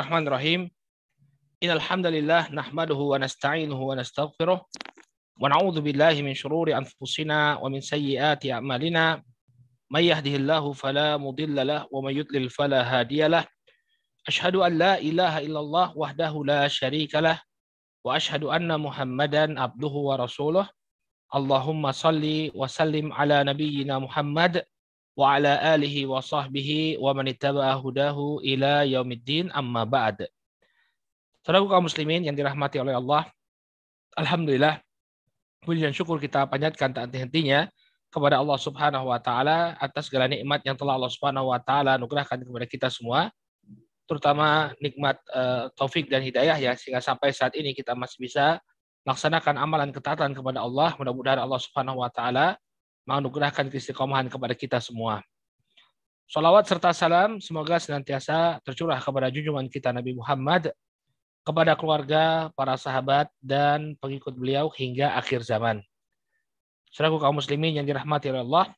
Bismillahirrahmanirrahim. Innal hamdalillah nahmaduhu wa nasta'inuhu wa min shururi anfusina wa min a'malina. May yahdihillahu fala mudilla lah fala hadiyalah. Ashhadu an la illallah wahdahu la syarika wa ashhadu anna Muhammadan abduhu wa rasuluh. Allahumma salli wa sallim ala Muhammad wa ala alihi wa sahbihi wa man ittaba'a hudahu ila yaumiddin amma ba'd. Saudara kaum muslimin yang dirahmati oleh Allah, alhamdulillah puji dan syukur kita panjatkan tak henti-hentinya kepada Allah Subhanahu wa taala atas segala nikmat yang telah Allah Subhanahu wa taala anugerahkan kepada kita semua, terutama nikmat uh, taufik dan hidayah ya sehingga sampai saat ini kita masih bisa melaksanakan amalan ketaatan kepada Allah. Mudah-mudahan Allah Subhanahu wa taala menganugerahkan keistiqomahan kepada kita semua. Salawat serta salam semoga senantiasa tercurah kepada junjungan kita Nabi Muhammad, kepada keluarga, para sahabat, dan pengikut beliau hingga akhir zaman. Saudaraku kaum muslimin yang dirahmati oleh Allah,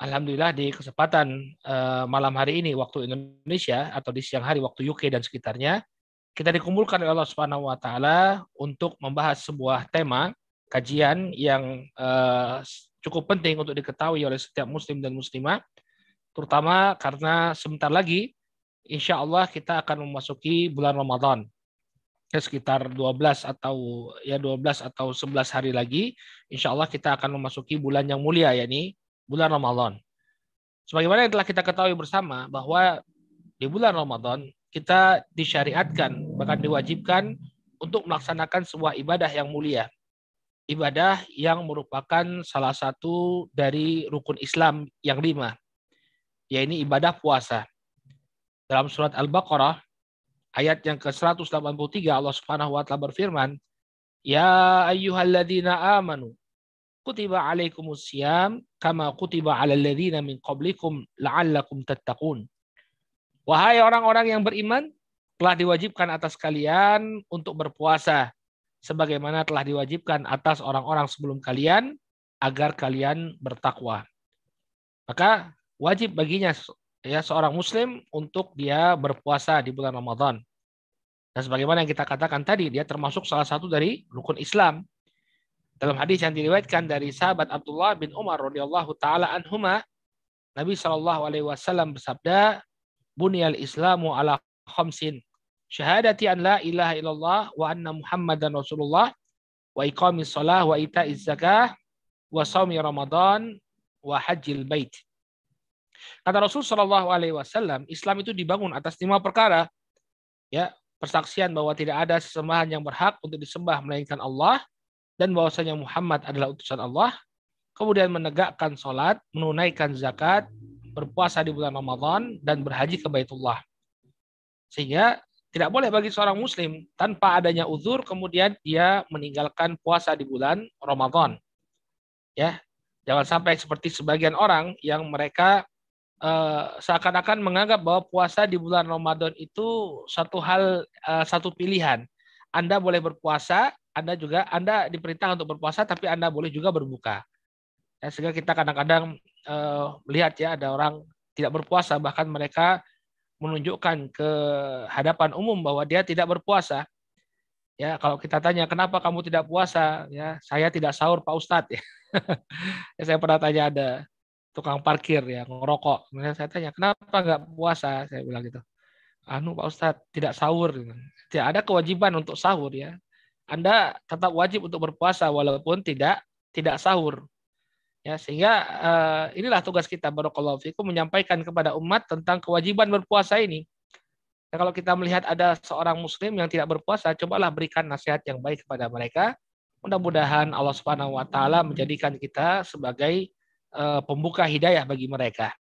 Alhamdulillah di kesempatan uh, malam hari ini waktu Indonesia atau di siang hari waktu UK dan sekitarnya, kita dikumpulkan oleh Allah Subhanahu wa taala untuk membahas sebuah tema kajian yang uh, cukup penting untuk diketahui oleh setiap muslim dan muslimah, terutama karena sebentar lagi insya Allah kita akan memasuki bulan Ramadan. Ya, sekitar 12 atau ya 12 atau 11 hari lagi, insya Allah kita akan memasuki bulan yang mulia, yakni bulan Ramadan. Sebagaimana yang telah kita ketahui bersama bahwa di bulan Ramadan kita disyariatkan, bahkan diwajibkan untuk melaksanakan sebuah ibadah yang mulia, ibadah yang merupakan salah satu dari rukun Islam yang lima, yaitu ibadah puasa. Dalam surat Al-Baqarah, ayat yang ke-183 Allah Subhanahu wa taala berfirman, "Ya ayyuhalladzina amanu kutiba alaikumus syiyam kama kutiba alal ladzina min qablikum la'allakum tattaqun." Wahai orang-orang yang beriman, telah diwajibkan atas kalian untuk berpuasa sebagaimana telah diwajibkan atas orang-orang sebelum kalian agar kalian bertakwa. Maka wajib baginya ya seorang muslim untuk dia berpuasa di bulan Ramadan. Dan sebagaimana yang kita katakan tadi, dia termasuk salah satu dari rukun Islam. Dalam hadis yang diriwayatkan dari sahabat Abdullah bin Umar radhiyallahu taala anhuma, Nabi Shallallahu alaihi wasallam bersabda, "Bunyal Islamu ala khamsin." Syahadati an la ilaha illallah wa anna muhammadan rasulullah wa iqamis salah wa ita'iz zakah wa saumi ramadan wa hajjil bait. Kata Rasul Shallallahu Alaihi Wasallam, Islam itu dibangun atas lima perkara, ya persaksian bahwa tidak ada sesembahan yang berhak untuk disembah melainkan Allah dan bahwasanya Muhammad adalah utusan Allah, kemudian menegakkan sholat, menunaikan zakat, berpuasa di bulan Ramadan dan berhaji ke Baitullah. Sehingga tidak boleh bagi seorang muslim tanpa adanya uzur kemudian dia meninggalkan puasa di bulan Ramadan. Ya. Jangan sampai seperti sebagian orang yang mereka uh, seakan-akan menganggap bahwa puasa di bulan Ramadan itu satu hal uh, satu pilihan. Anda boleh berpuasa, Anda juga Anda diperintah untuk berpuasa tapi Anda boleh juga berbuka. Ya, sehingga kita kadang-kadang uh, melihat ya ada orang tidak berpuasa bahkan mereka menunjukkan ke hadapan umum bahwa dia tidak berpuasa. Ya, kalau kita tanya kenapa kamu tidak puasa, ya saya tidak sahur Pak Ustadz. Ya. ya saya pernah tanya ada tukang parkir ya ngerokok. Kemudian saya tanya kenapa nggak puasa, saya bilang gitu. Anu Pak Ustadz tidak sahur. Tidak ada kewajiban untuk sahur ya. Anda tetap wajib untuk berpuasa walaupun tidak tidak sahur. Ya, sehingga uh, inilah tugas kita barakallahu fikum menyampaikan kepada umat tentang kewajiban berpuasa ini. Ya, kalau kita melihat ada seorang muslim yang tidak berpuasa, cobalah berikan nasihat yang baik kepada mereka. Mudah-mudahan Allah Subhanahu wa taala menjadikan kita sebagai uh, pembuka hidayah bagi mereka.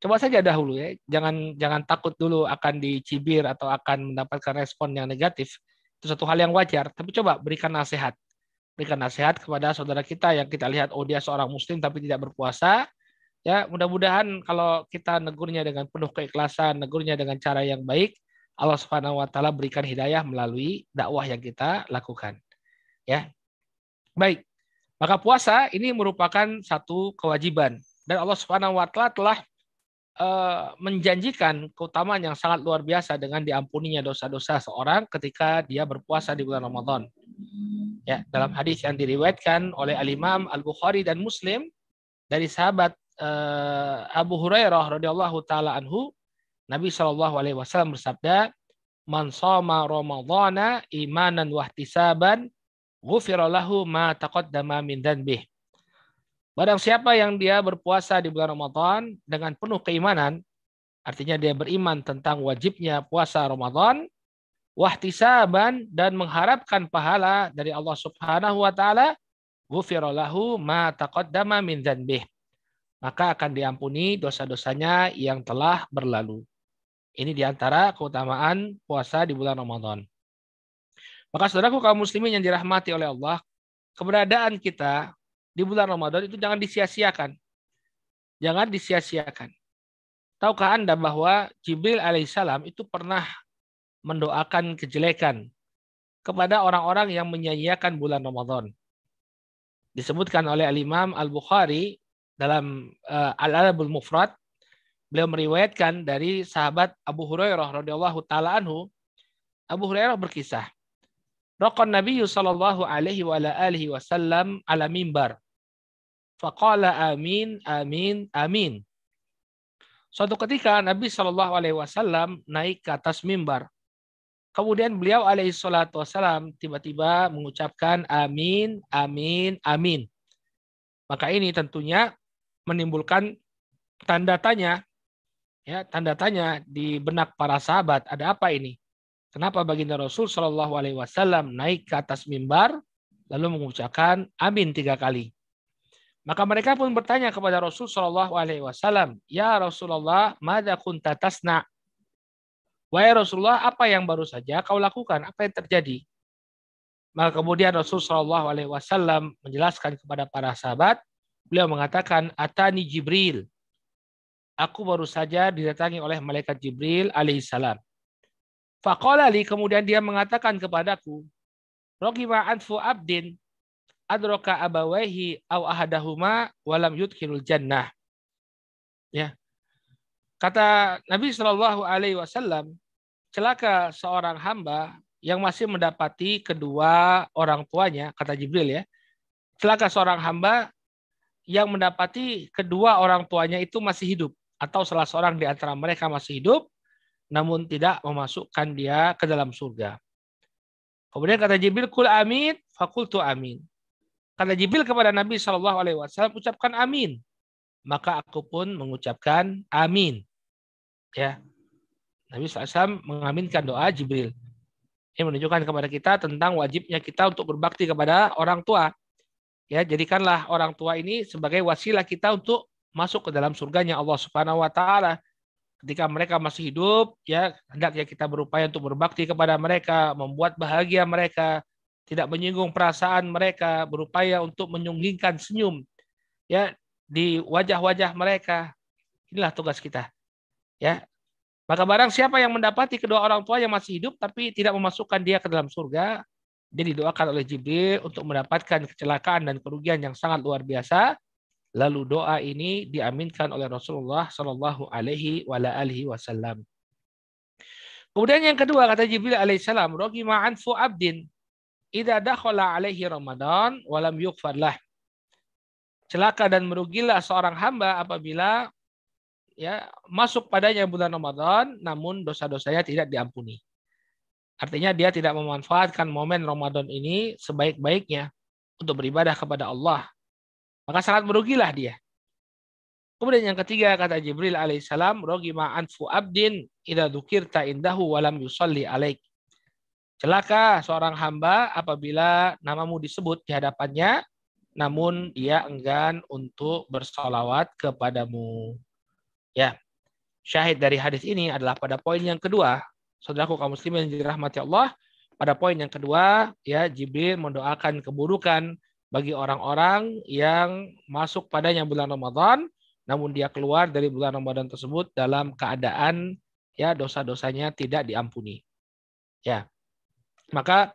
Coba saja dahulu ya, jangan jangan takut dulu akan dicibir atau akan mendapatkan respon yang negatif. Itu satu hal yang wajar, tapi coba berikan nasihat berikan nasihat kepada saudara kita yang kita lihat oh dia seorang muslim tapi tidak berpuasa. Ya mudah-mudahan kalau kita negurnya dengan penuh keikhlasan negurnya dengan cara yang baik Allah Subhanahu wa taala berikan hidayah melalui dakwah yang kita lakukan. Ya. Baik. Maka puasa ini merupakan satu kewajiban dan Allah Subhanahu wa taala telah uh, menjanjikan keutamaan yang sangat luar biasa dengan diampuninya dosa-dosa seorang ketika dia berpuasa di bulan Ramadan. Ya, dalam hadis yang diriwayatkan oleh Al-Imam Al-Bukhari dan Muslim dari sahabat uh, Abu Hurairah radhiyallahu taala anhu, Nabi Shallallahu alaihi wasallam bersabda, "Man shoma Ramadhana imanan wa ihtisaban, ghufira lahu ma taqaddama min dhanbihi." Barang siapa yang dia berpuasa di bulan Ramadan dengan penuh keimanan, artinya dia beriman tentang wajibnya puasa Ramadan, wahtisaban dan mengharapkan pahala dari Allah Subhanahu wa taala, ghufirallahu ma taqaddama min dzanbih. Maka akan diampuni dosa-dosanya yang telah berlalu. Ini di antara keutamaan puasa di bulan Ramadan. Maka saudaraku kaum muslimin yang dirahmati oleh Allah, keberadaan kita di bulan Ramadan itu jangan disia-siakan. Jangan disia-siakan. Tahukah Anda bahwa Jibril alaihissalam itu pernah mendoakan kejelekan kepada orang-orang yang menyanyiakan bulan Ramadan. Disebutkan oleh Al-Imam Al-Bukhari dalam uh, Al-Adabul Mufrad, beliau meriwayatkan dari sahabat Abu Hurairah radhiyallahu taala anhu, Abu Hurairah berkisah, Raqan Nabi sallallahu alaihi wa alihi wasallam ala mimbar Faqala amin, amin, amin. Suatu ketika Nabi Shallallahu Alaihi Wasallam naik ke atas mimbar. Kemudian beliau alaihi salatu wasallam tiba-tiba mengucapkan amin, amin, amin. Maka ini tentunya menimbulkan tanda tanya ya tanda tanya di benak para sahabat ada apa ini kenapa baginda Rasul Shallallahu Alaihi Wasallam naik ke atas mimbar lalu mengucapkan amin tiga kali maka mereka pun bertanya kepada Rasul Shallallahu Alaihi Wasallam, Ya Rasulullah, mada kunta tasna? Wahai Rasulullah, apa yang baru saja kau lakukan? Apa yang terjadi? Maka kemudian Rasul Shallallahu Alaihi Wasallam menjelaskan kepada para sahabat, beliau mengatakan, Atani Jibril. Aku baru saja didatangi oleh malaikat Jibril alaihissalam. Fakolali kemudian dia mengatakan kepadaku, Rogi anfu abdin adroka abawaihi au ahadahuma walam yudkhilul jannah. Ya. Kata Nabi Shallallahu celaka seorang hamba yang masih mendapati kedua orang tuanya, kata Jibril ya. Celaka seorang hamba yang mendapati kedua orang tuanya itu masih hidup atau salah seorang di antara mereka masih hidup namun tidak memasukkan dia ke dalam surga. Kemudian kata Jibril, "Kul amin." Fakultu amin. Kata Jibril kepada Nabi Wasallam, ucapkan amin. Maka aku pun mengucapkan amin. Ya, Nabi SAW mengaminkan doa Jibril. Ini menunjukkan kepada kita tentang wajibnya kita untuk berbakti kepada orang tua. Ya, jadikanlah orang tua ini sebagai wasilah kita untuk masuk ke dalam surganya Allah Subhanahu wa taala. Ketika mereka masih hidup, ya hendaknya kita berupaya untuk berbakti kepada mereka, membuat bahagia mereka, tidak menyinggung perasaan mereka, berupaya untuk menyunggingkan senyum ya di wajah-wajah mereka. Inilah tugas kita. Ya. Maka barang siapa yang mendapati kedua orang tua yang masih hidup tapi tidak memasukkan dia ke dalam surga, dia didoakan oleh Jibril untuk mendapatkan kecelakaan dan kerugian yang sangat luar biasa. Lalu doa ini diaminkan oleh Rasulullah Shallallahu Alaihi Wasallam. Kemudian yang kedua kata Jibril alaihissalam, rogi ma'an fu abdin Idza dakhala alaihi Ramadan walam yughfarlah. Celaka dan merugilah seorang hamba apabila ya masuk padanya bulan Ramadan namun dosa-dosanya tidak diampuni. Artinya dia tidak memanfaatkan momen Ramadan ini sebaik-baiknya untuk beribadah kepada Allah. Maka sangat merugilah dia. Kemudian yang ketiga kata Jibril alaihissalam, rogi ma'an fu abdin idza dzukirta indahu walam yusalli alaik. Celaka seorang hamba apabila namamu disebut di hadapannya, namun dia enggan untuk bersolawat kepadamu. Ya, syahid dari hadis ini adalah pada poin yang kedua. Saudaraku kaum muslimin yang dirahmati Allah, pada poin yang kedua, ya Jibril mendoakan keburukan bagi orang-orang yang masuk padanya bulan Ramadan, namun dia keluar dari bulan Ramadan tersebut dalam keadaan ya dosa-dosanya tidak diampuni. Ya. Maka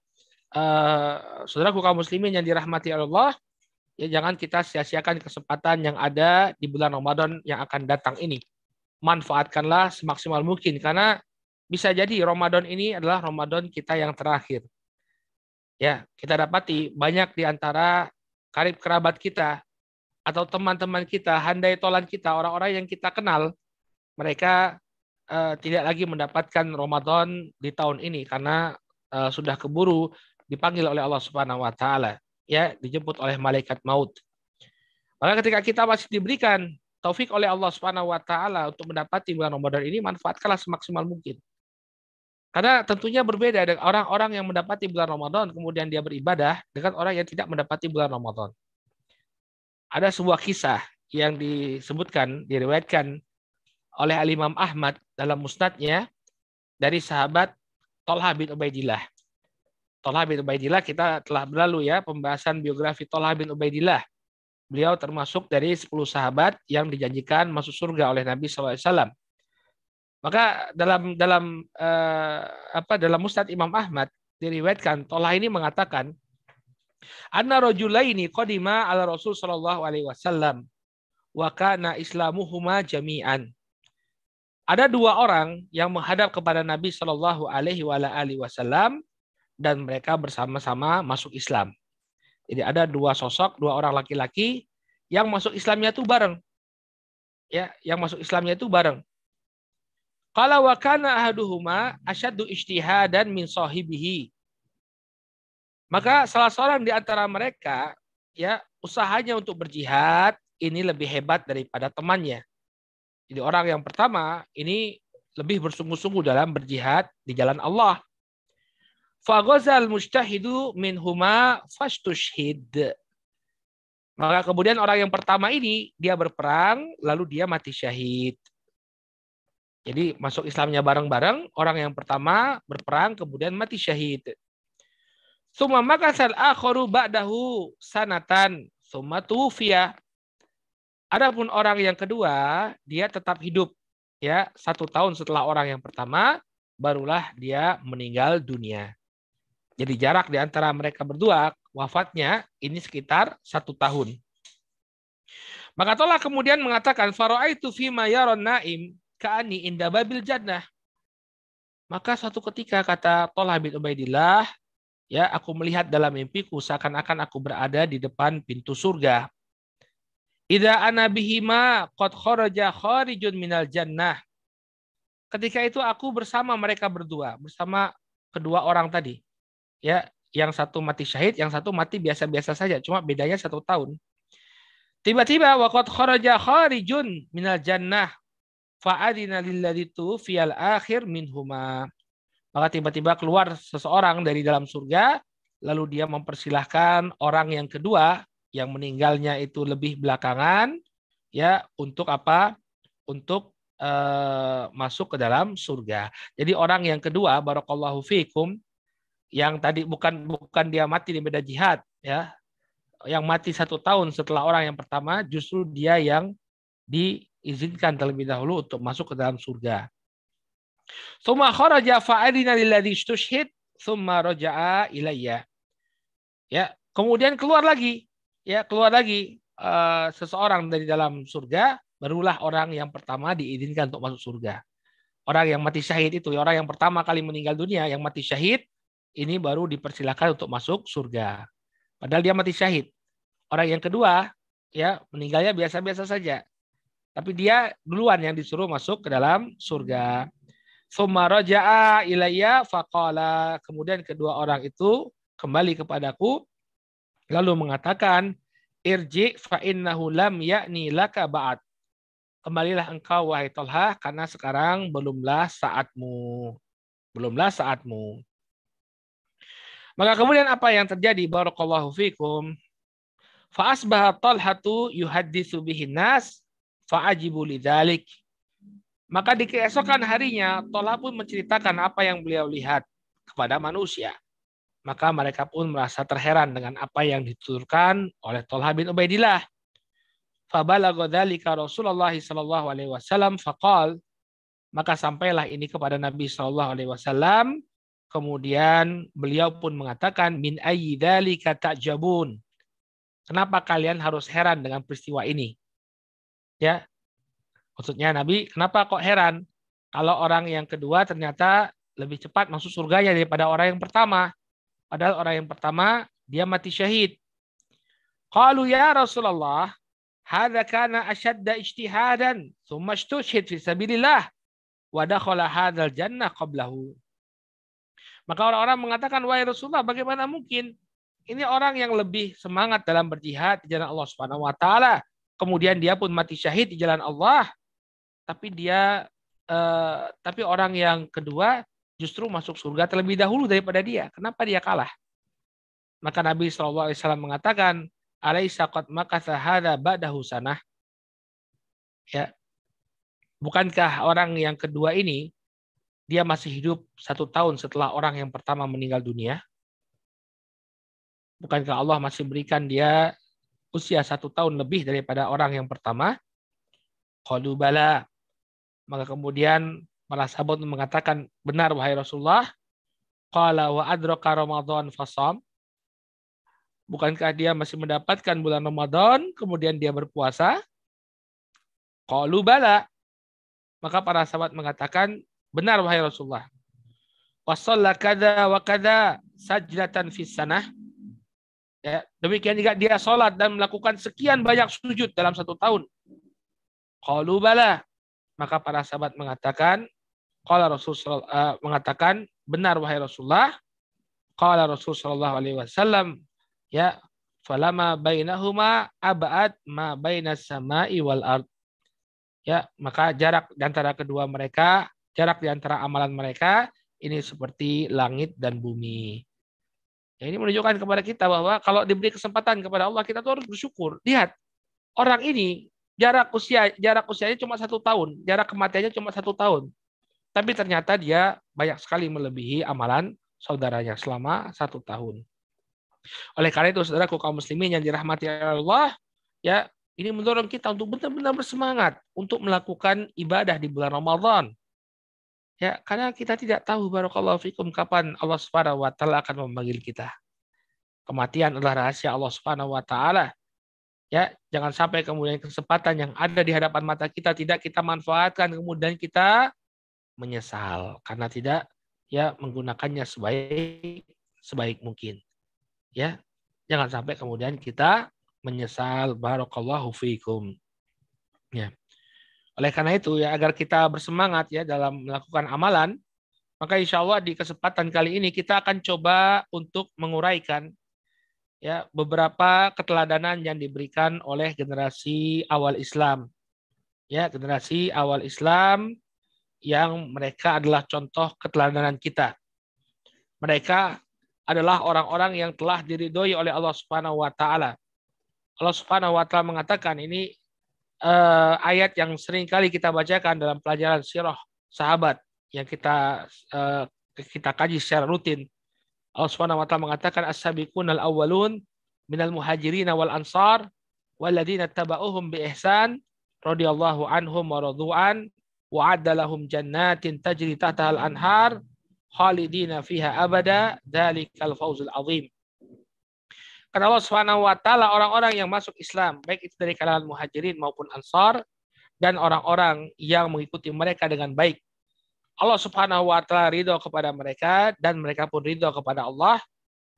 uh, saudaraku kaum muslimin yang dirahmati Allah, ya jangan kita sia-siakan kesempatan yang ada di bulan Ramadan yang akan datang ini. manfaatkanlah semaksimal mungkin karena bisa jadi Ramadan ini adalah Ramadan kita yang terakhir. Ya, kita dapati banyak di antara karib kerabat kita atau teman-teman kita, handai tolan kita, orang-orang yang kita kenal, mereka uh, tidak lagi mendapatkan Ramadan di tahun ini karena uh, sudah keburu dipanggil oleh Allah Subhanahu wa taala, ya, dijemput oleh malaikat maut. Maka ketika kita masih diberikan taufik oleh Allah Subhanahu wa taala untuk mendapati bulan Ramadan ini, manfaatkanlah semaksimal mungkin. Karena tentunya berbeda dengan orang-orang yang mendapati bulan Ramadan kemudian dia beribadah dengan orang yang tidak mendapati bulan Ramadan. Ada sebuah kisah yang disebutkan, diriwayatkan oleh Al-Imam Ahmad dalam musnadnya dari sahabat Tolha bin Ubaidillah. Tolha bin Ubaidillah kita telah berlalu ya pembahasan biografi Tolha bin Ubaidillah. Beliau termasuk dari 10 sahabat yang dijanjikan masuk surga oleh Nabi SAW. Maka dalam dalam uh, apa dalam Musnad Imam Ahmad diriwayatkan Tolah ini mengatakan anna rajulaini qadima ala Rasul sallallahu alaihi wasallam wa kana islamuhuma jami'an. Ada dua orang yang menghadap kepada Nabi Shallallahu Alaihi Wasallam dan mereka bersama-sama masuk Islam. Jadi ada dua sosok, dua orang laki-laki yang masuk Islamnya itu bareng. Ya, yang masuk Islamnya itu bareng. Qala wa kana ahaduhuma asyaddu ijtihadan min sahibihi. Maka salah seorang di antara mereka ya usahanya untuk berjihad ini lebih hebat daripada temannya. Jadi orang yang pertama ini lebih bersungguh-sungguh dalam berjihad di jalan Allah. Faghazal mustahidu huma fastushhid. Maka kemudian orang yang pertama ini dia berperang lalu dia mati syahid. Jadi masuk Islamnya bareng-bareng, orang yang pertama berperang kemudian mati syahid. Suma makasal akharu ba'dahu sanatan summa tufiya. Adapun orang yang kedua, dia tetap hidup ya satu tahun setelah orang yang pertama, barulah dia meninggal dunia. Jadi jarak di antara mereka berdua wafatnya ini sekitar satu tahun. Maka tolah kemudian mengatakan faro'aitu fima yaron naim ka'ani inda babil jannah. Maka suatu ketika kata Tolah bin Ubaidillah, ya aku melihat dalam mimpiku seakan-akan aku berada di depan pintu surga. Ida ana bihima qad kharaja kharijun minal jannah. Ketika itu aku bersama mereka berdua, bersama kedua orang tadi. Ya, yang satu mati syahid, yang satu mati biasa-biasa saja, cuma bedanya satu tahun. Tiba-tiba waqad kharaja kharijun minal jannah fa'adina lilladzi fiyal akhir minhuma. Maka tiba-tiba keluar seseorang dari dalam surga, lalu dia mempersilahkan orang yang kedua yang meninggalnya itu lebih belakangan, ya untuk apa? Untuk uh, masuk ke dalam surga. Jadi orang yang kedua, barakallahu fikum, yang tadi bukan bukan dia mati di medan jihad, ya, yang mati satu tahun setelah orang yang pertama, justru dia yang di izinkan terlebih dahulu untuk masuk ke dalam surga. Suma kharaja fa'adina lilladhi istushhid summa raja'a ilayya. Ya, kemudian keluar lagi. Ya, keluar lagi uh, seseorang dari dalam surga, barulah orang yang pertama diizinkan untuk masuk surga. Orang yang mati syahid itu, orang yang pertama kali meninggal dunia, yang mati syahid, ini baru dipersilakan untuk masuk surga. Padahal dia mati syahid. Orang yang kedua, ya meninggalnya biasa-biasa saja. Tapi dia duluan yang disuruh masuk ke dalam surga. Summa raja'a ilayya faqala. Kemudian kedua orang itu kembali kepadaku lalu mengatakan irji fa innahu lam ya'ni laka ba'd. Kembalilah engkau wahai Talha karena sekarang belumlah saatmu. Belumlah saatmu. Maka kemudian apa yang terjadi? Barakallahu fikum. Fa asbaha Talhatu Fa'ajibu lidzalik. Maka di keesokan harinya, Tola pun menceritakan apa yang beliau lihat kepada manusia. Maka mereka pun merasa terheran dengan apa yang dituturkan oleh Tolha bin Ubaidillah. Dzalika Rasulullah sallallahu alaihi wasallam faqal maka sampailah ini kepada Nabi sallallahu alaihi wasallam kemudian beliau pun mengatakan min ayyi dzalika ta'jabun Kenapa kalian harus heran dengan peristiwa ini? Ya. Maksudnya Nabi, kenapa kok heran kalau orang yang kedua ternyata lebih cepat masuk surganya daripada orang yang pertama. Padahal orang yang pertama dia mati syahid. Qalu ya Rasulullah, hadza kana ashadda ijtihadan, thumma istushhid fi sabilillah wa hadzal jannah qablahu. Maka orang-orang mengatakan, wahai Rasulullah, bagaimana mungkin ini orang yang lebih semangat dalam berjihad di jalan Allah Subhanahu wa taala, kemudian dia pun mati syahid di jalan Allah, tapi dia eh, tapi orang yang kedua justru masuk surga terlebih dahulu daripada dia. Kenapa dia kalah? Maka Nabi SAW mengatakan, alaisa qad makatha ba'dahu sanah ya bukankah orang yang kedua ini dia masih hidup satu tahun setelah orang yang pertama meninggal dunia. Bukankah Allah masih berikan dia usia satu tahun lebih daripada orang yang pertama? Qalu bala. Maka kemudian para sahabat mengatakan benar wahai Rasulullah. Qala wa adraka ramadan fasam Bukankah dia masih mendapatkan bulan Ramadan, kemudian dia berpuasa? Qalu bala. Maka para sahabat mengatakan, benar wahai Rasulullah. Wasalla kada wa kada sajdatan fis sanah. Ya, demikian juga dia sholat dan melakukan sekian banyak sujud dalam satu tahun. Qalu bala. Maka para sahabat mengatakan, Qala Rasul uh, mengatakan, benar wahai Rasulullah. Qala Rasul sallallahu alaihi wasallam, ya falama bainahuma abad ma bainas sama'i wal ard ya maka jarak antara kedua mereka jarak di antara amalan mereka ini seperti langit dan bumi. Ya, ini menunjukkan kepada kita bahwa kalau diberi kesempatan kepada Allah kita tuh harus bersyukur. Lihat orang ini jarak usia jarak usianya cuma satu tahun jarak kematiannya cuma satu tahun. Tapi ternyata dia banyak sekali melebihi amalan saudaranya selama satu tahun. Oleh karena itu, saudara kaum muslimin yang dirahmati Allah, ya ini mendorong kita untuk benar-benar bersemangat untuk melakukan ibadah di bulan Ramadan. Ya, karena kita tidak tahu barakallahu fikum kapan Allah Subhanahu wa taala akan memanggil kita. Kematian adalah rahasia Allah Subhanahu wa taala. Ya, jangan sampai kemudian kesempatan yang ada di hadapan mata kita tidak kita manfaatkan kemudian kita menyesal karena tidak ya menggunakannya sebaik sebaik mungkin ya jangan sampai kemudian kita menyesal barakallahu fiikum ya oleh karena itu ya agar kita bersemangat ya dalam melakukan amalan maka insya Allah di kesempatan kali ini kita akan coba untuk menguraikan ya beberapa keteladanan yang diberikan oleh generasi awal Islam ya generasi awal Islam yang mereka adalah contoh keteladanan kita mereka adalah orang-orang yang telah diridhoi oleh Allah Subhanahu wa taala. Allah Subhanahu wa taala mengatakan ini uh, ayat yang sering kali kita bacakan dalam pelajaran sirah sahabat yang kita uh, kita kaji secara rutin. Allah Subhanahu wa taala mengatakan as-sabiqunal awwalun minal muhajirin wal ansar walladzina tabauhum bi ihsan radhiyallahu anhum wa radu'an wa adda lahum jannatin tajri tahtaha al-anhar khalidina fiha abada dzalikal fawzul azim. Karena Allah Subhanahu wa taala orang-orang yang masuk Islam baik itu dari kalangan muhajirin maupun ansar dan orang-orang yang mengikuti mereka dengan baik. Allah Subhanahu wa taala ridho kepada mereka dan mereka pun ridho kepada Allah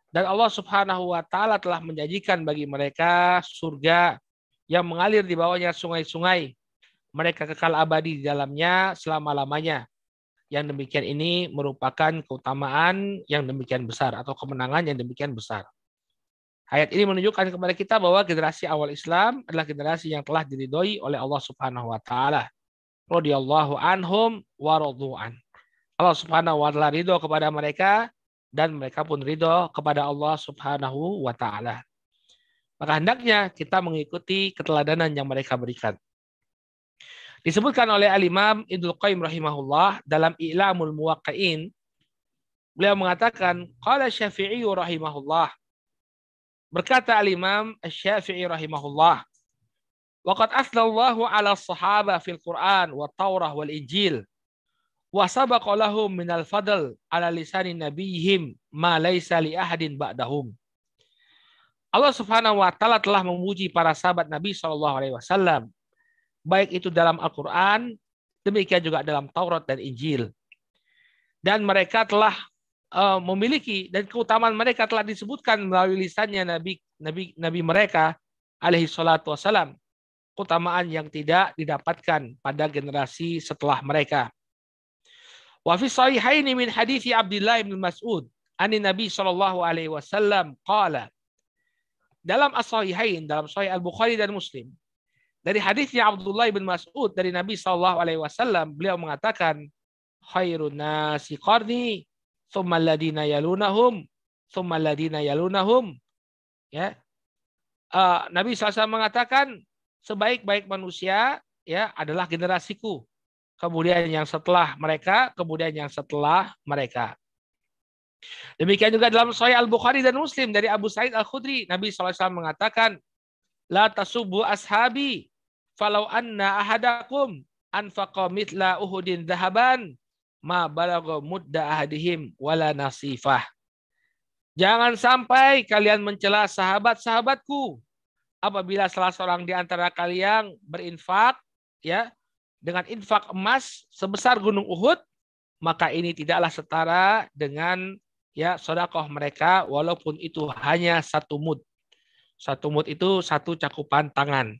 dan Allah Subhanahu wa taala telah menjanjikan bagi mereka surga yang mengalir di bawahnya sungai-sungai. Mereka kekal abadi di dalamnya selama-lamanya yang demikian ini merupakan keutamaan yang demikian besar atau kemenangan yang demikian besar. Ayat ini menunjukkan kepada kita bahwa generasi awal Islam adalah generasi yang telah diridhoi oleh Allah Subhanahu wa taala. Radhiyallahu anhum wa radu'an. Allah Subhanahu wa taala ridho kepada mereka dan mereka pun ridho kepada Allah Subhanahu wa taala. Maka hendaknya kita mengikuti keteladanan yang mereka berikan. Disebutkan oleh Al-Imam Ibnu Qayyim rahimahullah dalam I'lamul Muwaqqi'in beliau mengatakan qala Syafi'i rahimahullah berkata Al-Imam Syafi'i rahimahullah Waqad asnallahu ala sahaba fil Quran wa Taurah wal Injil wa sabaqa lahum minal fadl ala lisani nabiyihim ma laisa li ahadin ba'dahum Allah Subhanahu wa taala telah memuji para sahabat Nabi sallallahu alaihi wasallam baik itu dalam Al-Qur'an, demikian juga dalam Taurat dan Injil. Dan mereka telah uh, memiliki dan keutamaan mereka telah disebutkan melalui lisannya Nabi Nabi Nabi mereka alaihi salatu wasalam. Keutamaan yang tidak didapatkan pada generasi setelah mereka. Wa fi sahihaini min hadithi Abdullah bin Mas'ud ani Nabi sallallahu alaihi wasallam qala dalam as-sahihain dalam sahih Al-Bukhari dan Muslim dari hadisnya Abdullah bin Mas'ud dari Nabi sallallahu alaihi wasallam beliau mengatakan khairun nasi qarni thumma alladina yalunahum thumma alladina yalunahum. Ya. Uh, Nabi SAW mengatakan sebaik-baik manusia ya adalah generasiku. Kemudian yang setelah mereka kemudian yang setelah mereka. Demikian juga dalam Sahih Al Bukhari dan Muslim dari Abu Sa'id Al Khudri Nabi SAW mengatakan la tasubu ashabi falau anna ahadakum anfaqa mithla uhudin dhahaban ma balagha mudda ahadihim wala nasifah. Jangan sampai kalian mencela sahabat-sahabatku apabila salah seorang di antara kalian berinfak ya dengan infak emas sebesar gunung Uhud maka ini tidaklah setara dengan ya sodakoh mereka walaupun itu hanya satu mud. Satu mud itu satu cakupan tangan.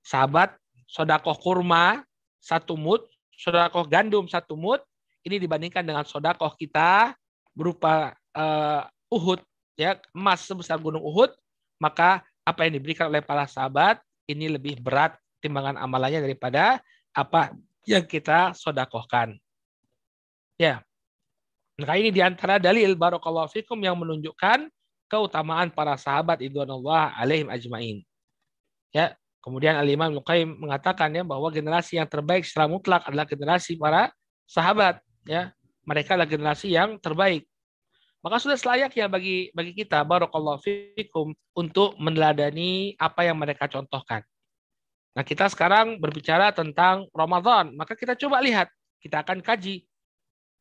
Sahabat sodakoh kurma satu mud, sodakoh gandum satu mud, ini dibandingkan dengan sodakoh kita berupa uh, Uhud, ya emas sebesar gunung Uhud, maka apa yang diberikan oleh para sahabat ini lebih berat timbangan amalannya daripada apa yang kita sodakohkan. Ya, maka ini di antara dalil barokallahu fikum yang menunjukkan keutamaan para sahabat idwanullah alaihim ajmain. Ya, kemudian Al-Imam mengatakan ya bahwa generasi yang terbaik secara mutlak adalah generasi para sahabat ya mereka adalah generasi yang terbaik. Maka sudah selayaknya bagi bagi kita barakallahu fikum untuk meneladani apa yang mereka contohkan. Nah kita sekarang berbicara tentang Ramadan. Maka kita coba lihat kita akan kaji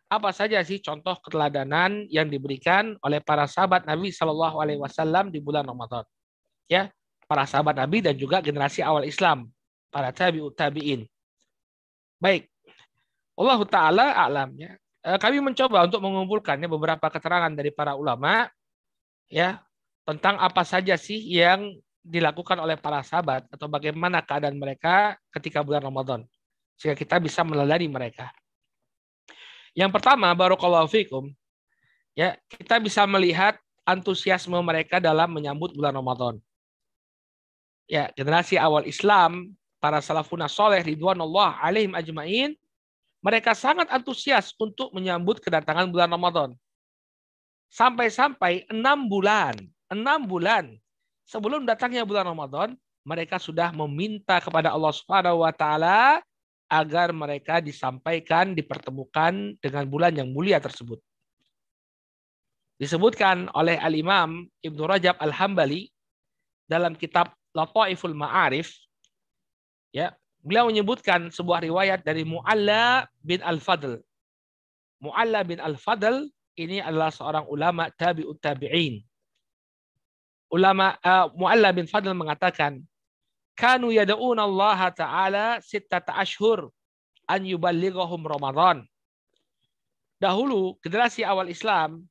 apa saja sih contoh keteladanan yang diberikan oleh para sahabat Nabi Shallallahu Alaihi Wasallam di bulan Ramadan. Ya para sahabat Nabi dan juga generasi awal Islam para tabiut tabiin. Baik Allah Ta'ala alamnya. Eh, kami mencoba untuk mengumpulkannya beberapa keterangan dari para ulama ya tentang apa saja sih yang dilakukan oleh para sahabat atau bagaimana keadaan mereka ketika bulan Ramadan sehingga kita bisa melalui mereka. Yang pertama, barokallahu fikum, ya kita bisa melihat antusiasme mereka dalam menyambut bulan Ramadan. Ya, generasi awal Islam, para salafun soleh ridwanullah alaihim ajmain mereka sangat antusias untuk menyambut kedatangan bulan Ramadan. Sampai-sampai enam bulan, enam bulan sebelum datangnya bulan Ramadan, mereka sudah meminta kepada Allah Subhanahu wa taala agar mereka disampaikan, dipertemukan dengan bulan yang mulia tersebut. Disebutkan oleh Al-Imam Ibnu Rajab Al-Hambali dalam kitab Lataiful Ma'arif ya, Beliau menyebutkan sebuah riwayat dari Mu'alla bin Al-Fadl. Mu'alla bin Al-Fadl ini adalah seorang ulama tabi'ut tabi'in. Ulama uh, Mu'alla bin Fadl mengatakan, "Kanu yad'una Allah Ta'ala sittata ashhur an yuballighahum Ramadan." Dahulu generasi awal Islam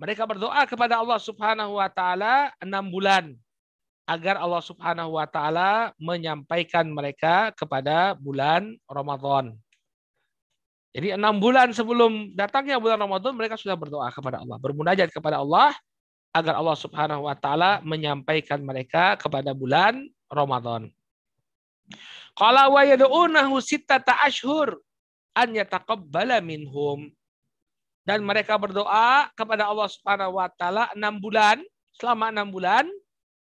mereka berdoa kepada Allah Subhanahu wa taala enam bulan agar Allah Subhanahu wa taala menyampaikan mereka kepada bulan Ramadan. Jadi enam bulan sebelum datangnya bulan Ramadan mereka sudah berdoa kepada Allah, bermunajat kepada Allah agar Allah Subhanahu wa taala menyampaikan mereka kepada bulan Ramadan. Qala wa yad'unahu sittata ashhur an yataqabbala minhum. Dan mereka berdoa kepada Allah Subhanahu wa taala enam bulan, selama enam bulan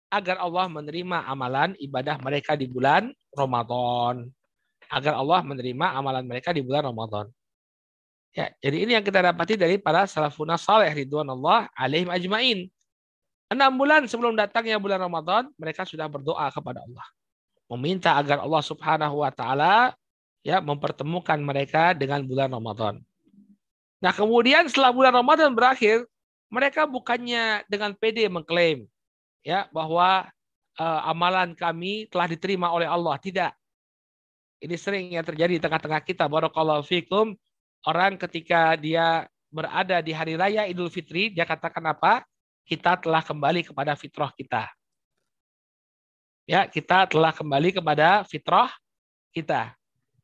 agar Allah menerima amalan ibadah mereka di bulan Ramadan. Agar Allah menerima amalan mereka di bulan Ramadan. Ya, jadi ini yang kita dapati dari para salafun saleh ridwan Allah alaihim ajmain. Enam bulan sebelum datangnya bulan Ramadan, mereka sudah berdoa kepada Allah. Meminta agar Allah subhanahu wa ta'ala ya mempertemukan mereka dengan bulan Ramadan. Nah kemudian setelah bulan Ramadan berakhir, mereka bukannya dengan PD mengklaim, ya bahwa uh, amalan kami telah diterima oleh Allah. Tidak. Ini sering yang terjadi di tengah-tengah kita. Barakallahu fikum. Orang ketika dia berada di hari raya Idul Fitri, dia katakan apa? Kita telah kembali kepada fitrah kita. Ya, kita telah kembali kepada fitrah kita.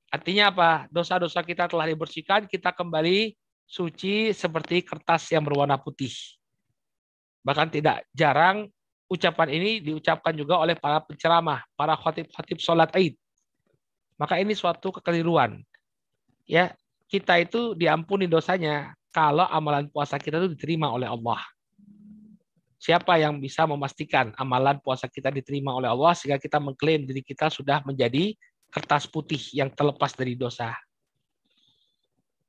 Artinya apa? Dosa-dosa kita telah dibersihkan, kita kembali suci seperti kertas yang berwarna putih. Bahkan tidak jarang ucapan ini diucapkan juga oleh para penceramah, para khatib-khatib sholat Id. Maka ini suatu kekeliruan. Ya, kita itu diampuni dosanya kalau amalan puasa kita itu diterima oleh Allah. Siapa yang bisa memastikan amalan puasa kita diterima oleh Allah sehingga kita mengklaim diri kita sudah menjadi kertas putih yang terlepas dari dosa.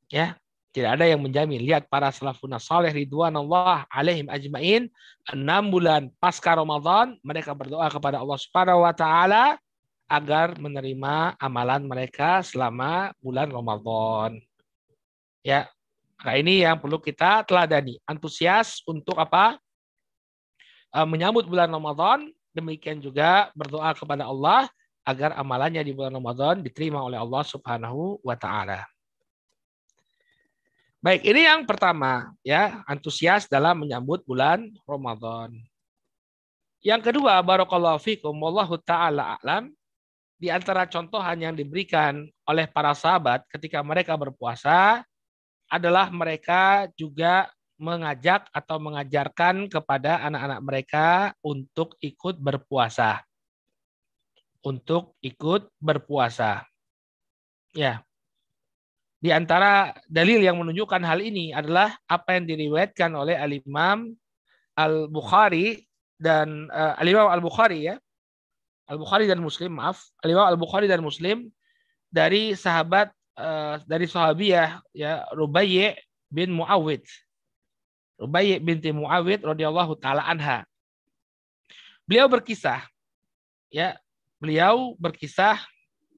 Ya, tidak ada yang menjamin. Lihat para salafun saleh ridwan Allah alaihim ajmain. Enam bulan pasca Ramadan mereka berdoa kepada Allah Subhanahu wa taala agar menerima amalan mereka selama bulan Ramadan. Ya, nah ini yang perlu kita teladani. Antusias untuk apa? Eh, menyambut bulan Ramadan, demikian juga berdoa kepada Allah agar amalannya di bulan Ramadan diterima oleh Allah Subhanahu wa taala. Baik, ini yang pertama ya, antusias dalam menyambut bulan Ramadan. Yang kedua, barakallahu fikum wallahu taala a'lam di antara contohan yang diberikan oleh para sahabat ketika mereka berpuasa adalah mereka juga mengajak atau mengajarkan kepada anak-anak mereka untuk ikut berpuasa. Untuk ikut berpuasa. Ya. Di antara dalil yang menunjukkan hal ini adalah apa yang diriwayatkan oleh Al-Imam Al-Bukhari dan uh, Al-Imam Al-Bukhari ya Al-Bukhari dan Muslim, maaf, Al-Imam Al-Bukhari dan Muslim dari sahabat uh, dari sahabiah ya Rubayy bin Muawid. Rubayy binti Muawid radhiyallahu taala anha. Beliau berkisah ya, beliau berkisah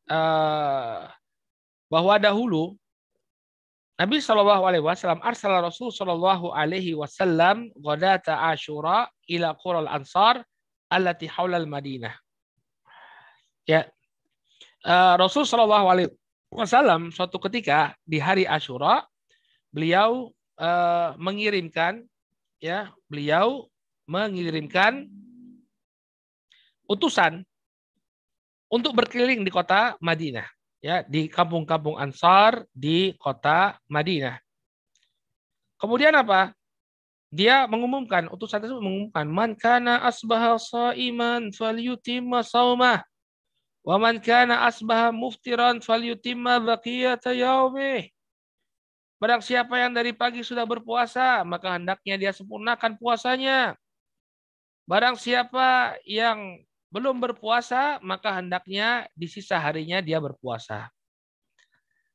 uh, bahwa dahulu Nabi Shallallahu Alaihi Wasallam arsala Rasul Shallallahu Alaihi Wasallam ghadata Ashura ila Qural Ansar allati haulal Madinah. Ya, uh, Rasul Shallallahu Alaihi Wasallam suatu ketika di hari Ashura beliau uh, mengirimkan ya beliau mengirimkan utusan untuk berkeliling di kota Madinah ya di kampung-kampung Ansar di kota Madinah. Kemudian apa? Dia mengumumkan utusan tersebut mengumumkan man kana asbaha saiman falyutimma saumah Wa man kana asbaha muftiran falyutimma baqiyata yaumih. Barang siapa yang dari pagi sudah berpuasa, maka hendaknya dia sempurnakan puasanya. Barang siapa yang belum berpuasa, maka hendaknya di sisa harinya dia berpuasa.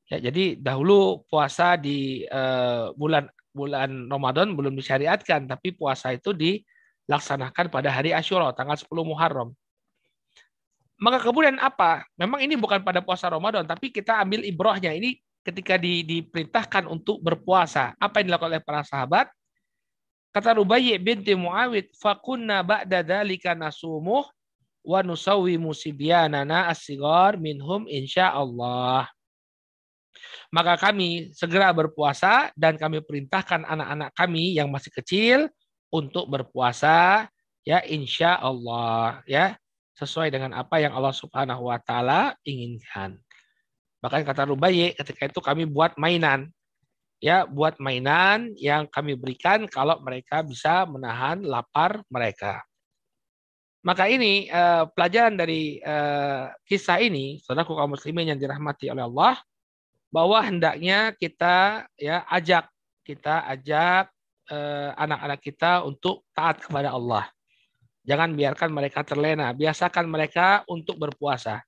Ya, jadi dahulu puasa di uh, bulan bulan Ramadan belum disyariatkan, tapi puasa itu dilaksanakan pada hari Asyura, tanggal 10 Muharram. Maka kemudian apa? Memang ini bukan pada puasa Ramadan, tapi kita ambil ibrohnya. Ini ketika di, diperintahkan untuk berpuasa. Apa yang dilakukan oleh para sahabat? Kata Rubayy binti Muawid, fakunna ba'da dzalika nasumuh wa nusawwi musibyanana as-sigar minhum insyaallah. Maka kami segera berpuasa dan kami perintahkan anak-anak kami yang masih kecil untuk berpuasa ya insya Allah ya sesuai dengan apa yang Allah Subhanahu wa taala inginkan. Bahkan kata Rubaye ketika itu kami buat mainan. Ya, buat mainan yang kami berikan kalau mereka bisa menahan lapar mereka. Maka ini eh, pelajaran dari eh, kisah ini, saudaraku kaum muslimin yang dirahmati oleh Allah, bahwa hendaknya kita ya ajak kita ajak eh, anak-anak kita untuk taat kepada Allah. Jangan biarkan mereka terlena. Biasakan mereka untuk berpuasa.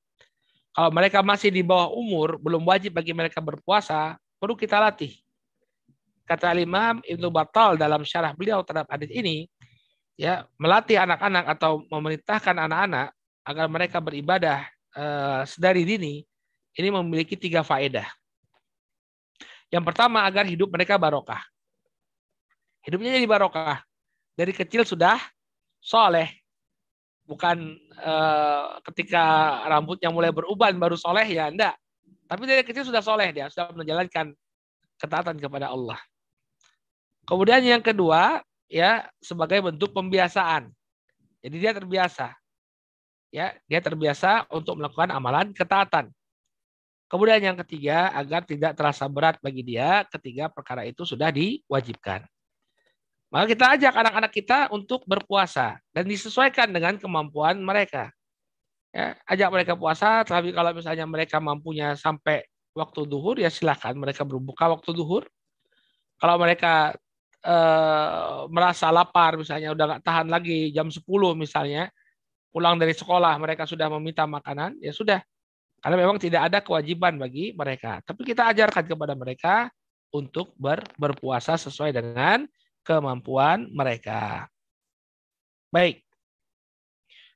Kalau mereka masih di bawah umur, belum wajib bagi mereka berpuasa, perlu kita latih. Kata Imam Ibnu Battal dalam syarah beliau terhadap hadis ini, ya melatih anak-anak atau memerintahkan anak-anak agar mereka beribadah uh, sedari dini, ini memiliki tiga faedah. Yang pertama agar hidup mereka barokah. Hidupnya jadi barokah. Dari kecil sudah soleh. bukan uh, ketika rambutnya mulai beruban baru soleh ya enggak. Tapi dari kecil sudah soleh dia, sudah menjalankan ketaatan kepada Allah. Kemudian yang kedua, ya sebagai bentuk pembiasaan. Jadi dia terbiasa. Ya, dia terbiasa untuk melakukan amalan ketaatan. Kemudian yang ketiga, agar tidak terasa berat bagi dia ketika perkara itu sudah diwajibkan. Maka kita ajak anak-anak kita untuk berpuasa dan disesuaikan dengan kemampuan mereka. Ya, ajak mereka puasa, tapi kalau misalnya mereka mampunya sampai waktu duhur, ya silahkan mereka berbuka waktu duhur. Kalau mereka eh, merasa lapar, misalnya udah nggak tahan lagi jam 10 misalnya, pulang dari sekolah mereka sudah meminta makanan, ya sudah. Karena memang tidak ada kewajiban bagi mereka. Tapi kita ajarkan kepada mereka untuk ber, berpuasa sesuai dengan kemampuan mereka. Baik.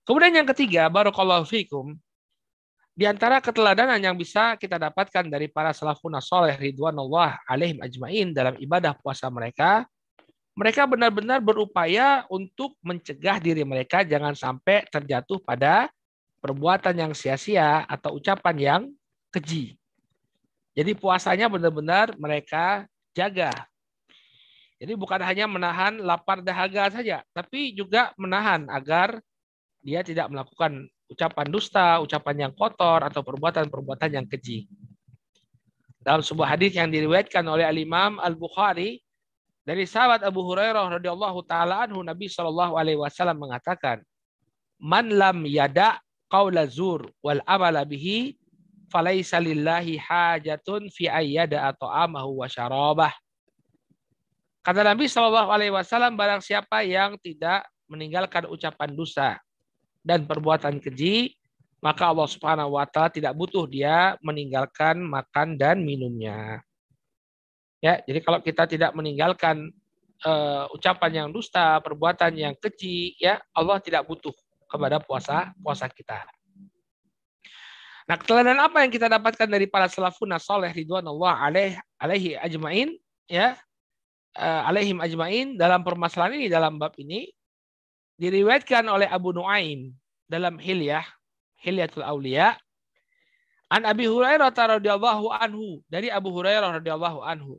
Kemudian yang ketiga, barakallahu fikum. Di antara keteladanan yang bisa kita dapatkan dari para salafun soleh ridwanullah alaihim ajmain dalam ibadah puasa mereka, mereka benar-benar berupaya untuk mencegah diri mereka jangan sampai terjatuh pada perbuatan yang sia-sia atau ucapan yang keji. Jadi puasanya benar-benar mereka jaga jadi bukan hanya menahan lapar dahaga saja, tapi juga menahan agar dia tidak melakukan ucapan dusta, ucapan yang kotor, atau perbuatan-perbuatan yang keji. Dalam sebuah hadis yang diriwayatkan oleh Al-Imam Al-Bukhari dari sahabat Abu Hurairah radhiyallahu taala anhu Nabi Shallallahu alaihi wasallam mengatakan, "Man lam yada qaula zur wal amala bihi falaisa lillahi hajatun fi ayyada ta'amahu wa syarabah." Kata Nabi Shallallahu Alaihi Wasallam, barang siapa yang tidak meninggalkan ucapan dosa dan perbuatan keji, maka Allah Subhanahu Wa Taala tidak butuh dia meninggalkan makan dan minumnya. Ya, jadi kalau kita tidak meninggalkan uh, ucapan yang dusta, perbuatan yang keji, ya Allah tidak butuh kepada puasa puasa kita. Nah, keteladanan apa yang kita dapatkan dari para salafun soleh ridwanullah alaih alaihi ajmain ya uh, alaihim ajmain dalam permasalahan ini dalam bab ini diriwayatkan oleh Abu Nuaim dalam Hilyah Hilyatul Aulia an Abi Hurairah radhiyallahu anhu dari Abu Hurairah radhiyallahu anhu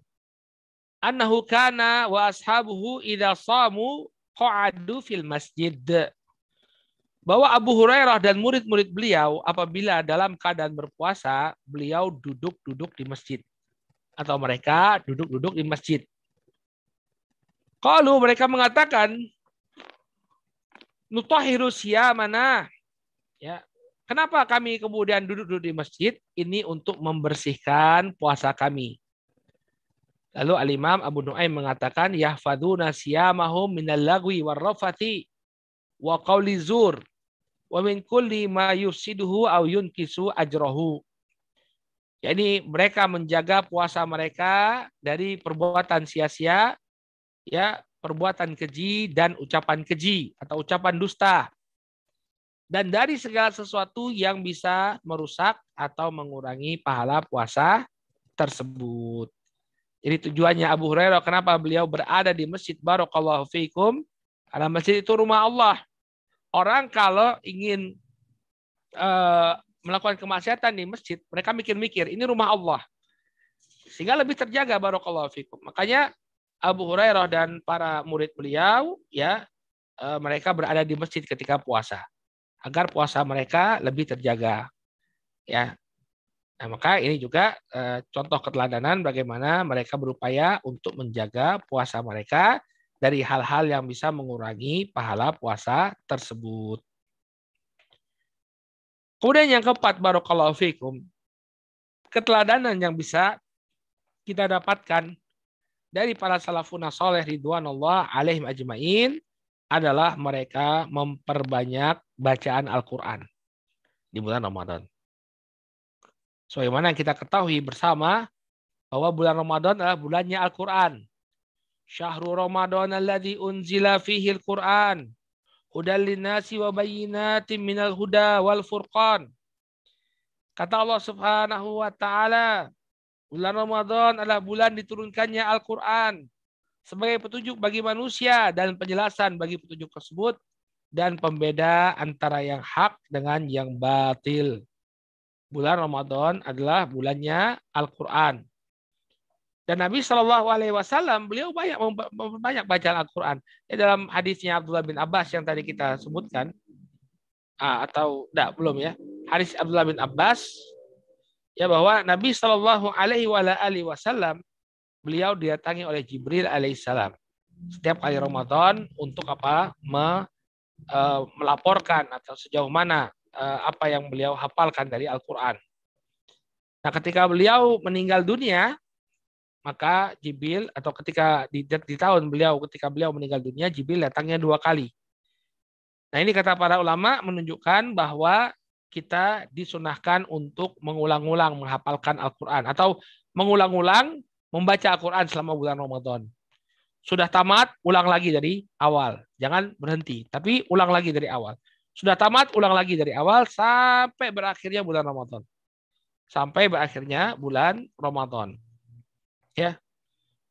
annahu kana wa ashabuhu idza samu qa'adu fil masjid bahwa Abu Hurairah dan murid-murid beliau apabila dalam keadaan berpuasa beliau duduk-duduk di masjid atau mereka duduk-duduk di masjid kalau mereka mengatakan nutahiru mana? Ya. Kenapa kami kemudian duduk-duduk di masjid? Ini untuk membersihkan puasa kami. Lalu Al-Imam Abu Nuaim mengatakan yahfaduna siyamahum minal lagwi warrafati wa qawli zur wa min kulli ma yufsiduhu aw yunkisu ajrahu. Jadi mereka menjaga puasa mereka dari perbuatan sia-sia ya perbuatan keji dan ucapan keji atau ucapan dusta. Dan dari segala sesuatu yang bisa merusak atau mengurangi pahala puasa tersebut. Jadi tujuannya Abu Hurairah kenapa beliau berada di Masjid Barakallahu fiikum? Karena masjid itu rumah Allah. Orang kalau ingin uh, melakukan kemaksiatan di masjid, mereka mikir-mikir, ini rumah Allah. Sehingga lebih terjaga barakallahu fikum. Makanya Abu Hurairah dan para murid beliau ya eh, mereka berada di masjid ketika puasa agar puasa mereka lebih terjaga ya nah maka ini juga eh, contoh keteladanan bagaimana mereka berupaya untuk menjaga puasa mereka dari hal-hal yang bisa mengurangi pahala puasa tersebut kemudian yang keempat barokallahu fikum keteladanan yang bisa kita dapatkan dari para salafun soleh ridwanullah alaihim ajmain adalah mereka memperbanyak bacaan Al-Quran di bulan Ramadan. Sebagaimana kita ketahui bersama bahwa bulan Ramadan adalah bulannya Al-Quran. Syahrul Ramadan alladhi unzila fihi Al-Quran. Hudal linnasi wa bayyinatin minal huda wal furqan. Kata Allah Subhanahu wa taala, Bulan Ramadan adalah bulan diturunkannya Al-Quran sebagai petunjuk bagi manusia dan penjelasan bagi petunjuk tersebut dan pembeda antara yang hak dengan yang batil. Bulan Ramadan adalah bulannya Al-Quran. Dan Nabi Shallallahu Alaihi Wasallam beliau banyak banyak baca Al-Quran. Ya, dalam hadisnya Abdullah bin Abbas yang tadi kita sebutkan, ah, atau tidak belum ya, hadis Abdullah bin Abbas ya bahwa Nabi Shallallahu Alaihi Wasallam beliau didatangi oleh Jibril alaihissalam setiap kali Ramadan untuk apa? Me, uh, melaporkan atau sejauh mana apa yang beliau hafalkan dari Al-Quran. Nah, ketika beliau meninggal dunia, maka Jibril atau ketika di, di tahun beliau ketika beliau meninggal dunia, Jibril datangnya dua kali. Nah, ini kata para ulama menunjukkan bahwa kita disunahkan untuk mengulang-ulang menghafalkan Al-Quran atau mengulang-ulang membaca Al-Quran selama bulan Ramadan sudah tamat, ulang lagi dari awal. Jangan berhenti, tapi ulang lagi dari awal. Sudah tamat, ulang lagi dari awal sampai berakhirnya bulan Ramadan. Sampai berakhirnya bulan Ramadan. Ya.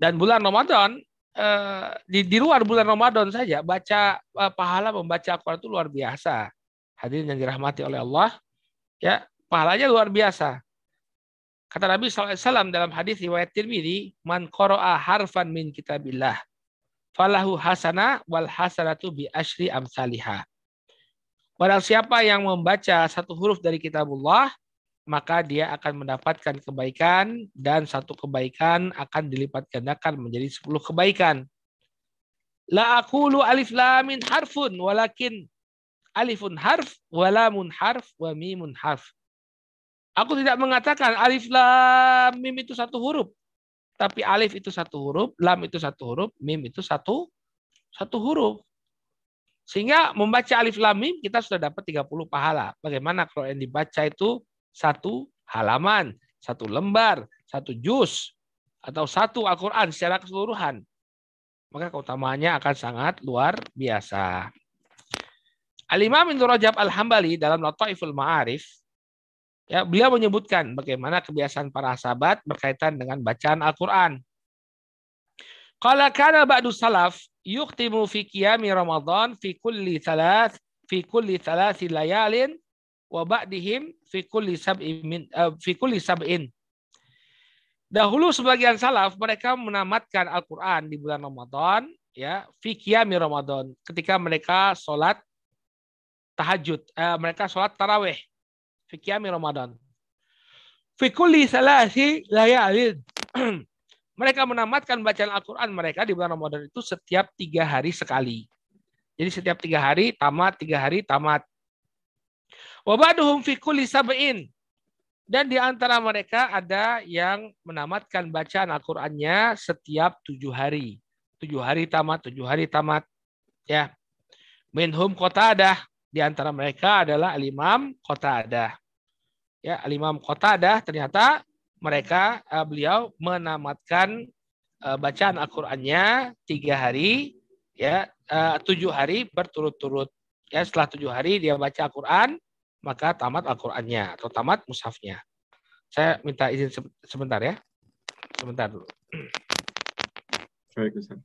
Dan bulan Ramadan eh, di, di luar bulan Ramadan saja baca eh, pahala membaca Al-Qur'an itu luar biasa. Hadirin yang dirahmati oleh Allah, ya, pahalanya luar biasa. Kata Nabi SAW dalam hadis riwayat Tirmidzi, "Man qara'a harfan min kitabillah, falahu hasana wal hasanatu bi asyri amsalihah." Barang siapa yang membaca satu huruf dari kitabullah, maka dia akan mendapatkan kebaikan dan satu kebaikan akan dilipat gandakan menjadi sepuluh kebaikan. La aqulu alif lam min harfun walakin alifun harf walamun harf wa mimun harf. Aku tidak mengatakan alif lam mim itu satu huruf. Tapi alif itu satu huruf, lam itu satu huruf, mim itu satu satu huruf. Sehingga membaca alif lam mim kita sudah dapat 30 pahala. Bagaimana kalau yang dibaca itu satu halaman, satu lembar, satu juz atau satu Al-Qur'an secara keseluruhan. Maka keutamaannya akan sangat luar biasa. Al-Imam Rajab Al-Hambali dalam Lataiful Ma'arif Ya, beliau menyebutkan bagaimana kebiasaan para sahabat berkaitan dengan bacaan Al-Qur'an. Qala kana ba'du salaf yuqtimu fi qiyami Ramadan fi kulli thalath fi kulli thalathi layalin wa ba'dihim fi kulli sab'in min fi kulli sab'in. Dahulu sebagian salaf mereka menamatkan Al-Qur'an di bulan Ramadan ya fi qiyami Ramadan ketika mereka sholat tahajud, uh, mereka sholat tarawih fi qiyami Ramadan. Fi kulli salasi layalin. mereka menamatkan bacaan Al-Quran mereka di bulan Ramadan itu setiap tiga hari sekali. Jadi setiap tiga hari tamat, tiga hari tamat. Wabaduhum fi kulli sab'in. Dan di antara mereka ada yang menamatkan bacaan Al-Qur'annya setiap tujuh hari. Tujuh hari tamat, tujuh hari tamat. Ya. Minhum Qatadah. Di antara mereka adalah Al-Imam Qatadah. Ya, Al-Imam Qatadah ternyata mereka uh, beliau menamatkan uh, bacaan Al-Qur'annya tiga hari ya uh, tujuh hari berturut-turut. Ya setelah tujuh hari dia baca Al-Qur'an maka tamat Al-Qur'annya atau tamat mushafnya. Saya minta izin sebentar ya. Sebentar dulu. Baik, Ustaz.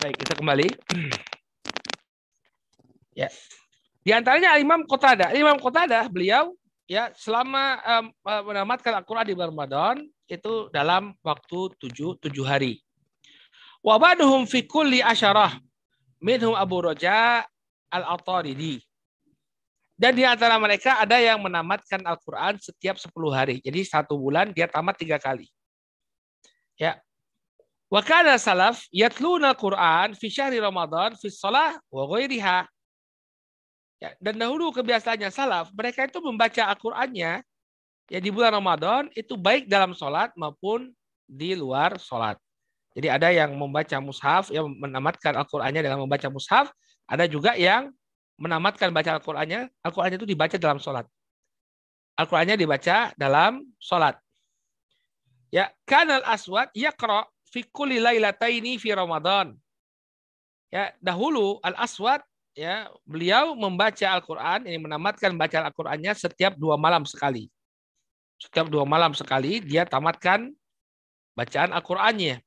Baik, kita kembali. ya. Di antaranya Imam Qatada. Imam Qatada beliau ya selama um, menamatkan Al-Qur'an di bulan Ramadan itu dalam waktu tujuh, tujuh hari. Wa ba'duhum fi kulli asyarah minhum Abu Raja Al-Ataridi. Dan di antara mereka ada yang menamatkan Al-Quran setiap 10 hari. Jadi satu bulan dia tamat tiga kali. Ya, Wa kana salaf yatluna Quran fi syahri Ramadan fi shalah wa ghairiha. Ya, dan dahulu kebiasaannya salaf, mereka itu membaca Al-Qur'annya ya di bulan Ramadan itu baik dalam sholat maupun di luar sholat. Jadi ada yang membaca mushaf, yang menamatkan Al-Qur'annya dengan membaca mushaf, ada juga yang menamatkan baca Al-Qur'annya, Al-Qur'annya itu dibaca dalam sholat. Al-Qur'annya dibaca dalam sholat. Ya, kanal aswad yaqra fi lailataini fi Ramadan. Ya, dahulu Al-Aswad ya, beliau membaca Al-Qur'an, ini menamatkan baca Al-Qur'annya setiap dua malam sekali. Setiap dua malam sekali dia tamatkan bacaan Al-Qur'annya.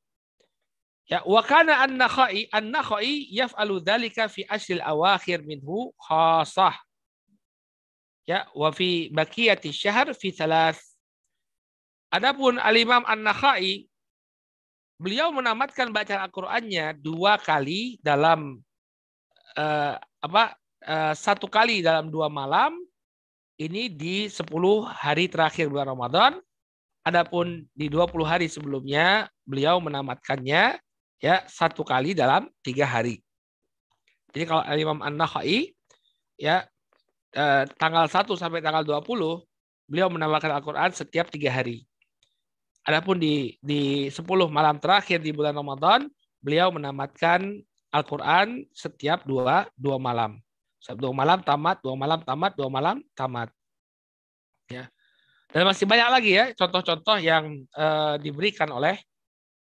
Ya, wa kana an-Nakhai an-Nakhai yaf'alu dzalika fi ashril awakhir minhu khasah. Ya, wa fi baqiyati syahr fi thalath. Adapun Al-Imam An-Nakhai beliau menamatkan bacaan Al-Qur'annya dua kali dalam uh, apa uh, satu kali dalam dua malam ini di 10 hari terakhir bulan Ramadan. Adapun di 20 hari sebelumnya beliau menamatkannya ya satu kali dalam tiga hari. Jadi kalau Imam An-Nakhai ya eh, tanggal 1 sampai tanggal 20 beliau menamatkan Al-Qur'an setiap tiga hari. Adapun di di 10 malam terakhir di bulan Ramadan, beliau menamatkan Al-Qur'an setiap dua dua malam. Setiap dua malam tamat, dua malam tamat, dua malam tamat. Ya. Dan masih banyak lagi ya contoh-contoh yang uh, diberikan oleh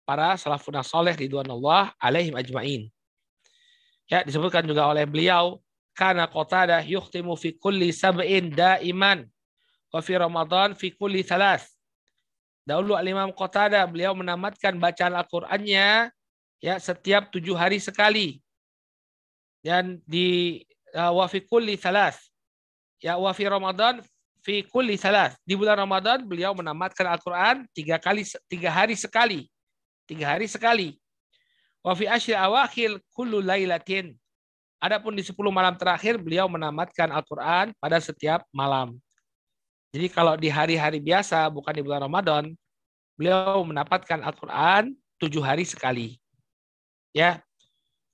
para salafun soleh ridwanullah alaihim ajmain. Ya, disebutkan juga oleh beliau karena qatada yukhtimu fi kulli sab'in daiman wa fi ramadan fi kulli thalath Dahulu Al-Imam Qatada beliau menamatkan bacaan Al-Qur'annya ya setiap tujuh hari sekali. Dan di uh, wa fi kulli salas. Ya wa fi Ramadan fi kulli salas. Di bulan Ramadan beliau menamatkan Al-Qur'an tiga kali tiga hari sekali. Tiga hari sekali. Wa fi asyri awakhir kullu lailatin. Adapun di 10 malam terakhir beliau menamatkan Al-Qur'an pada setiap malam. Jadi kalau di hari-hari biasa, bukan di bulan Ramadan, beliau mendapatkan Al-Quran tujuh hari sekali. Ya,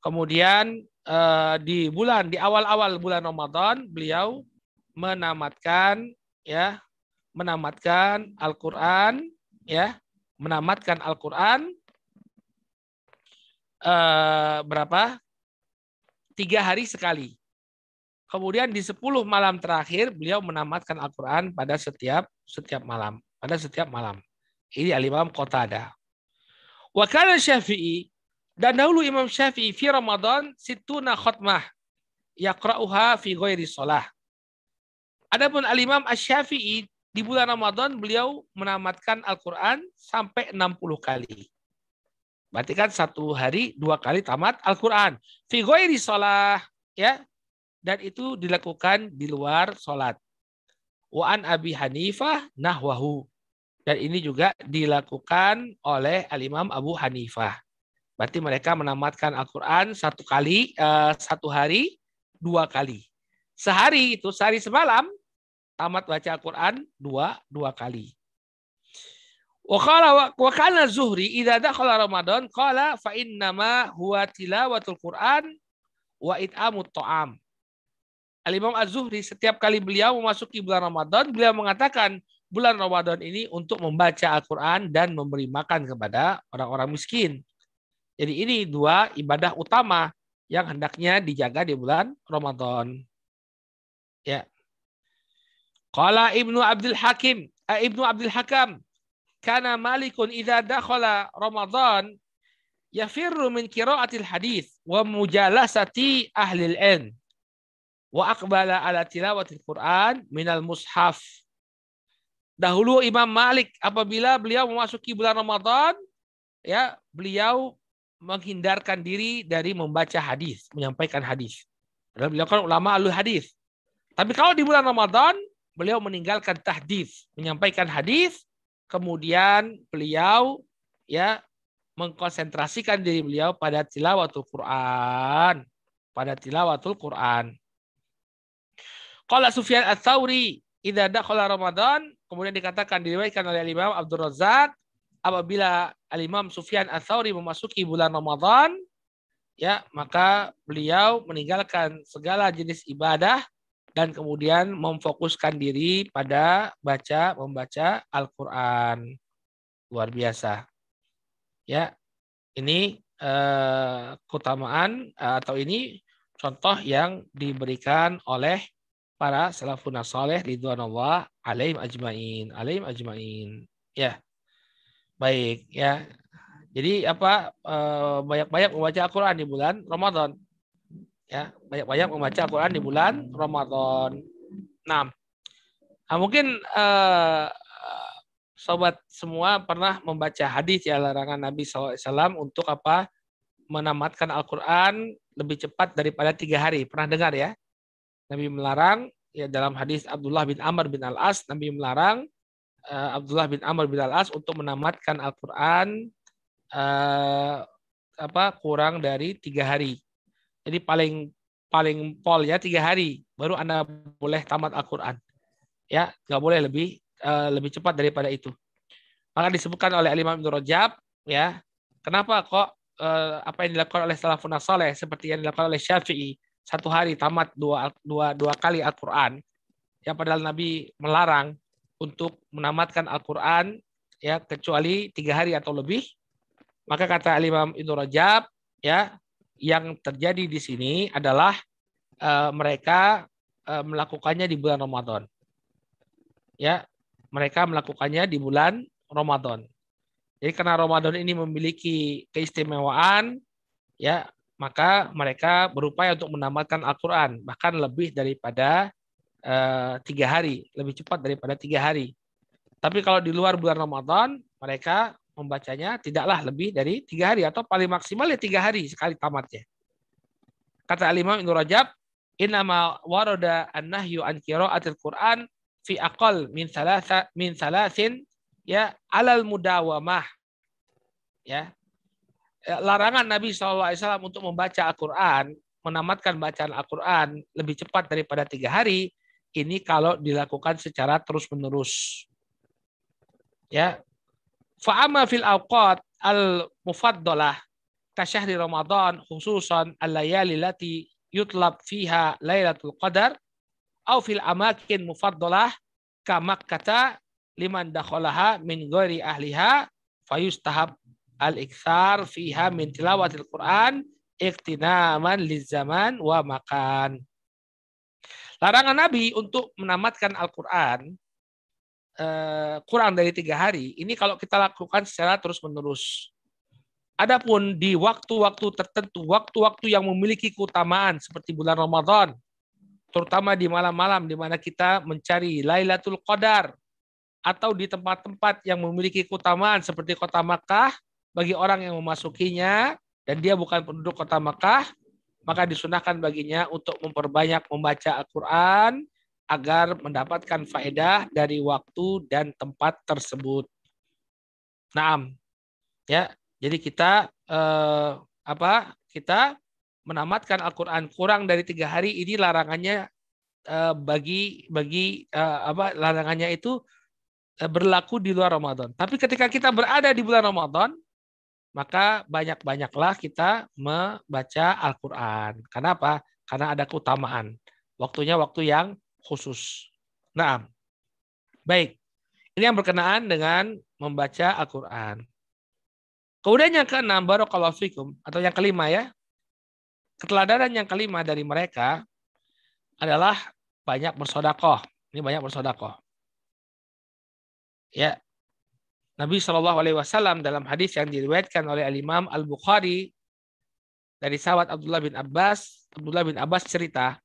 kemudian eh, di bulan di awal-awal bulan Ramadan beliau menamatkan ya menamatkan Al-Quran ya menamatkan Al-Quran eh, berapa? Tiga hari sekali Kemudian di 10 malam terakhir beliau menamatkan Al-Qur'an pada setiap setiap malam, pada setiap malam. Ini Al-Imam Qatada. Wa kana Syafi'i dan dahulu Imam Syafi'i fi Ramadan situna khutmah yaqra'uha fi ghairi shalah. Adapun Al-Imam Asy-Syafi'i di bulan Ramadan beliau menamatkan Al-Qur'an sampai 60 kali. Berarti kan satu hari dua kali tamat Al-Qur'an. Fi ghairi shalah ya dan itu dilakukan di luar sholat. Wa'an Abi Hanifah nahwahu. Dan ini juga dilakukan oleh Al-Imam Abu Hanifah. Berarti mereka menamatkan Al-Quran satu kali, uh, satu hari, dua kali. Sehari itu, sehari semalam, tamat baca Al-Quran dua, dua kali. Wa kana Zuhri idza dakhala Ramadan qala fa innama huwa tilawatul Quran wa it'amut ta'am. Al-Imam Az-Zuhri setiap kali beliau memasuki bulan Ramadan, beliau mengatakan bulan Ramadan ini untuk membaca Al-Quran dan memberi makan kepada orang-orang miskin. Jadi ini dua ibadah utama yang hendaknya dijaga di bulan Ramadan. Ya. Qala Ibnu Abdul Hakim, eh, Ibnu Abdul Hakam, kana Malikun idza dakhala Ramadan yafirru min qiraatil hadis wa mujalasati ahli al-ilm wa aqbala ala tilawatil Quran minal mushaf. Dahulu Imam Malik apabila beliau memasuki bulan Ramadan, ya beliau menghindarkan diri dari membaca hadis, menyampaikan hadis. Padahal beliau kan ulama alul hadis. Tapi kalau di bulan Ramadan, beliau meninggalkan tahdis, menyampaikan hadis, kemudian beliau ya mengkonsentrasikan diri beliau pada tilawatul Quran, pada tilawatul Quran. Qala Sufyan Ats-Tsauri, idza dakhala Ramadan, kemudian dikatakan diriwayatkan oleh Imam Abdul Razak apabila Al-Imam Sufyan Ats-Tsauri memasuki bulan Ramadan, ya, maka beliau meninggalkan segala jenis ibadah dan kemudian memfokuskan diri pada baca membaca Al-Qur'an. Luar biasa. Ya. Ini uh, keutamaan uh, atau ini contoh yang diberikan oleh para salafun saleh ridwanullah alaihim ajmain, alaihim ajmain. Ya. Baik, ya. Jadi apa eh, banyak-banyak membaca Al-Qur'an di bulan Ramadan. Ya, banyak-banyak membaca Al-Qur'an di bulan Ramadan. Nah, nah mungkin uh, sobat semua pernah membaca hadis ya larangan Nabi SAW untuk apa menamatkan Al-Quran lebih cepat daripada tiga hari. Pernah dengar ya? Nabi melarang ya dalam hadis Abdullah bin Amr bin Al-As, Nabi melarang uh, Abdullah bin Amr bin Al-As untuk menamatkan Al-Quran uh, apa kurang dari tiga hari. Jadi paling paling pol ya tiga hari baru anda boleh tamat Al-Quran. Ya nggak boleh lebih uh, lebih cepat daripada itu. Maka disebutkan oleh Imam Ibnu Rajab ya kenapa kok apa yang dilakukan oleh salafun saleh seperti yang dilakukan oleh Syafi'i satu hari tamat dua dua dua kali Al-Qur'an yang padahal Nabi melarang untuk menamatkan Al-Qur'an ya kecuali tiga hari atau lebih. Maka kata Imam Ibnu Rajab ya yang terjadi di sini adalah uh, mereka uh, melakukannya di bulan Ramadan. Ya mereka melakukannya di bulan Ramadan. Jadi karena Ramadan ini memiliki keistimewaan, ya maka mereka berupaya untuk menamatkan Al-Quran bahkan lebih daripada uh, tiga hari, lebih cepat daripada tiga hari. Tapi kalau di luar bulan Ramadan, mereka membacanya tidaklah lebih dari tiga hari atau paling maksimal ya tiga hari sekali tamatnya. Kata Al-Imam Ibnu Rajab, Innama warada an-nahyu an Qur'an fi aqal min salasa min salasin ya alal mudawamah ya larangan Nabi SAW untuk membaca Al-Quran menamatkan bacaan Al-Quran lebih cepat daripada tiga hari ini kalau dilakukan secara terus menerus ya fa'ama fil awqat al mufaddalah kasyahri Ramadan khususan al-layali lati yutlab fiha Lailatul Qadar au fil amakin mufaddalah kama kata liman dakhalaha min ghairi ahliha fayustahab al-iksar fiha min tilawatil Quran iktinaman lizaman wa makan. Larangan Nabi untuk menamatkan Al-Quran eh, kurang dari tiga hari, ini kalau kita lakukan secara terus-menerus. Adapun di waktu-waktu tertentu, waktu-waktu yang memiliki keutamaan seperti bulan Ramadan, terutama di malam-malam di mana kita mencari Lailatul Qadar, atau di tempat-tempat yang memiliki keutamaan seperti kota Makkah bagi orang yang memasukinya dan dia bukan penduduk kota Makkah maka disunahkan baginya untuk memperbanyak membaca Al-Quran agar mendapatkan faedah dari waktu dan tempat tersebut. Naam, ya. Jadi kita eh, apa? Kita menamatkan Al-Quran kurang dari tiga hari ini larangannya eh, bagi bagi eh, apa? Larangannya itu Eh, berlaku di luar Ramadan. Tapi ketika kita berada di bulan Ramadan, maka banyak-banyaklah kita membaca Al-Quran. Karena apa? Karena ada keutamaan. Waktunya waktu yang khusus. Nah, baik. Ini yang berkenaan dengan membaca Al-Quran. Kemudian yang keenam, Barakallahu Fikum, atau yang kelima ya. Keteladanan yang kelima dari mereka adalah banyak bersodakoh. Ini banyak bersodakoh. Ya. Nabi Shallallahu Alaihi Wasallam dalam hadis yang diriwayatkan oleh Al Imam Al Bukhari dari sahabat Abdullah bin Abbas, Abdullah bin Abbas cerita,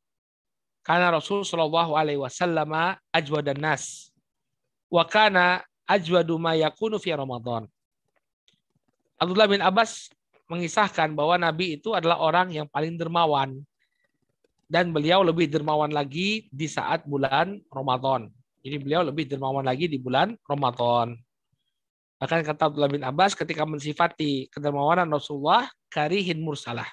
karena Rasul Shallallahu Alaihi Wasallam dan nas, wa kana ajwadu ma yakunu fi Ramadan. Abdullah bin Abbas mengisahkan bahwa Nabi itu adalah orang yang paling dermawan dan beliau lebih dermawan lagi di saat bulan Ramadan. Jadi beliau lebih dermawan lagi di bulan Ramadan. Bahkan kata Abdullah bin Abbas ketika mensifati kedermawanan Rasulullah, karihin mursalah.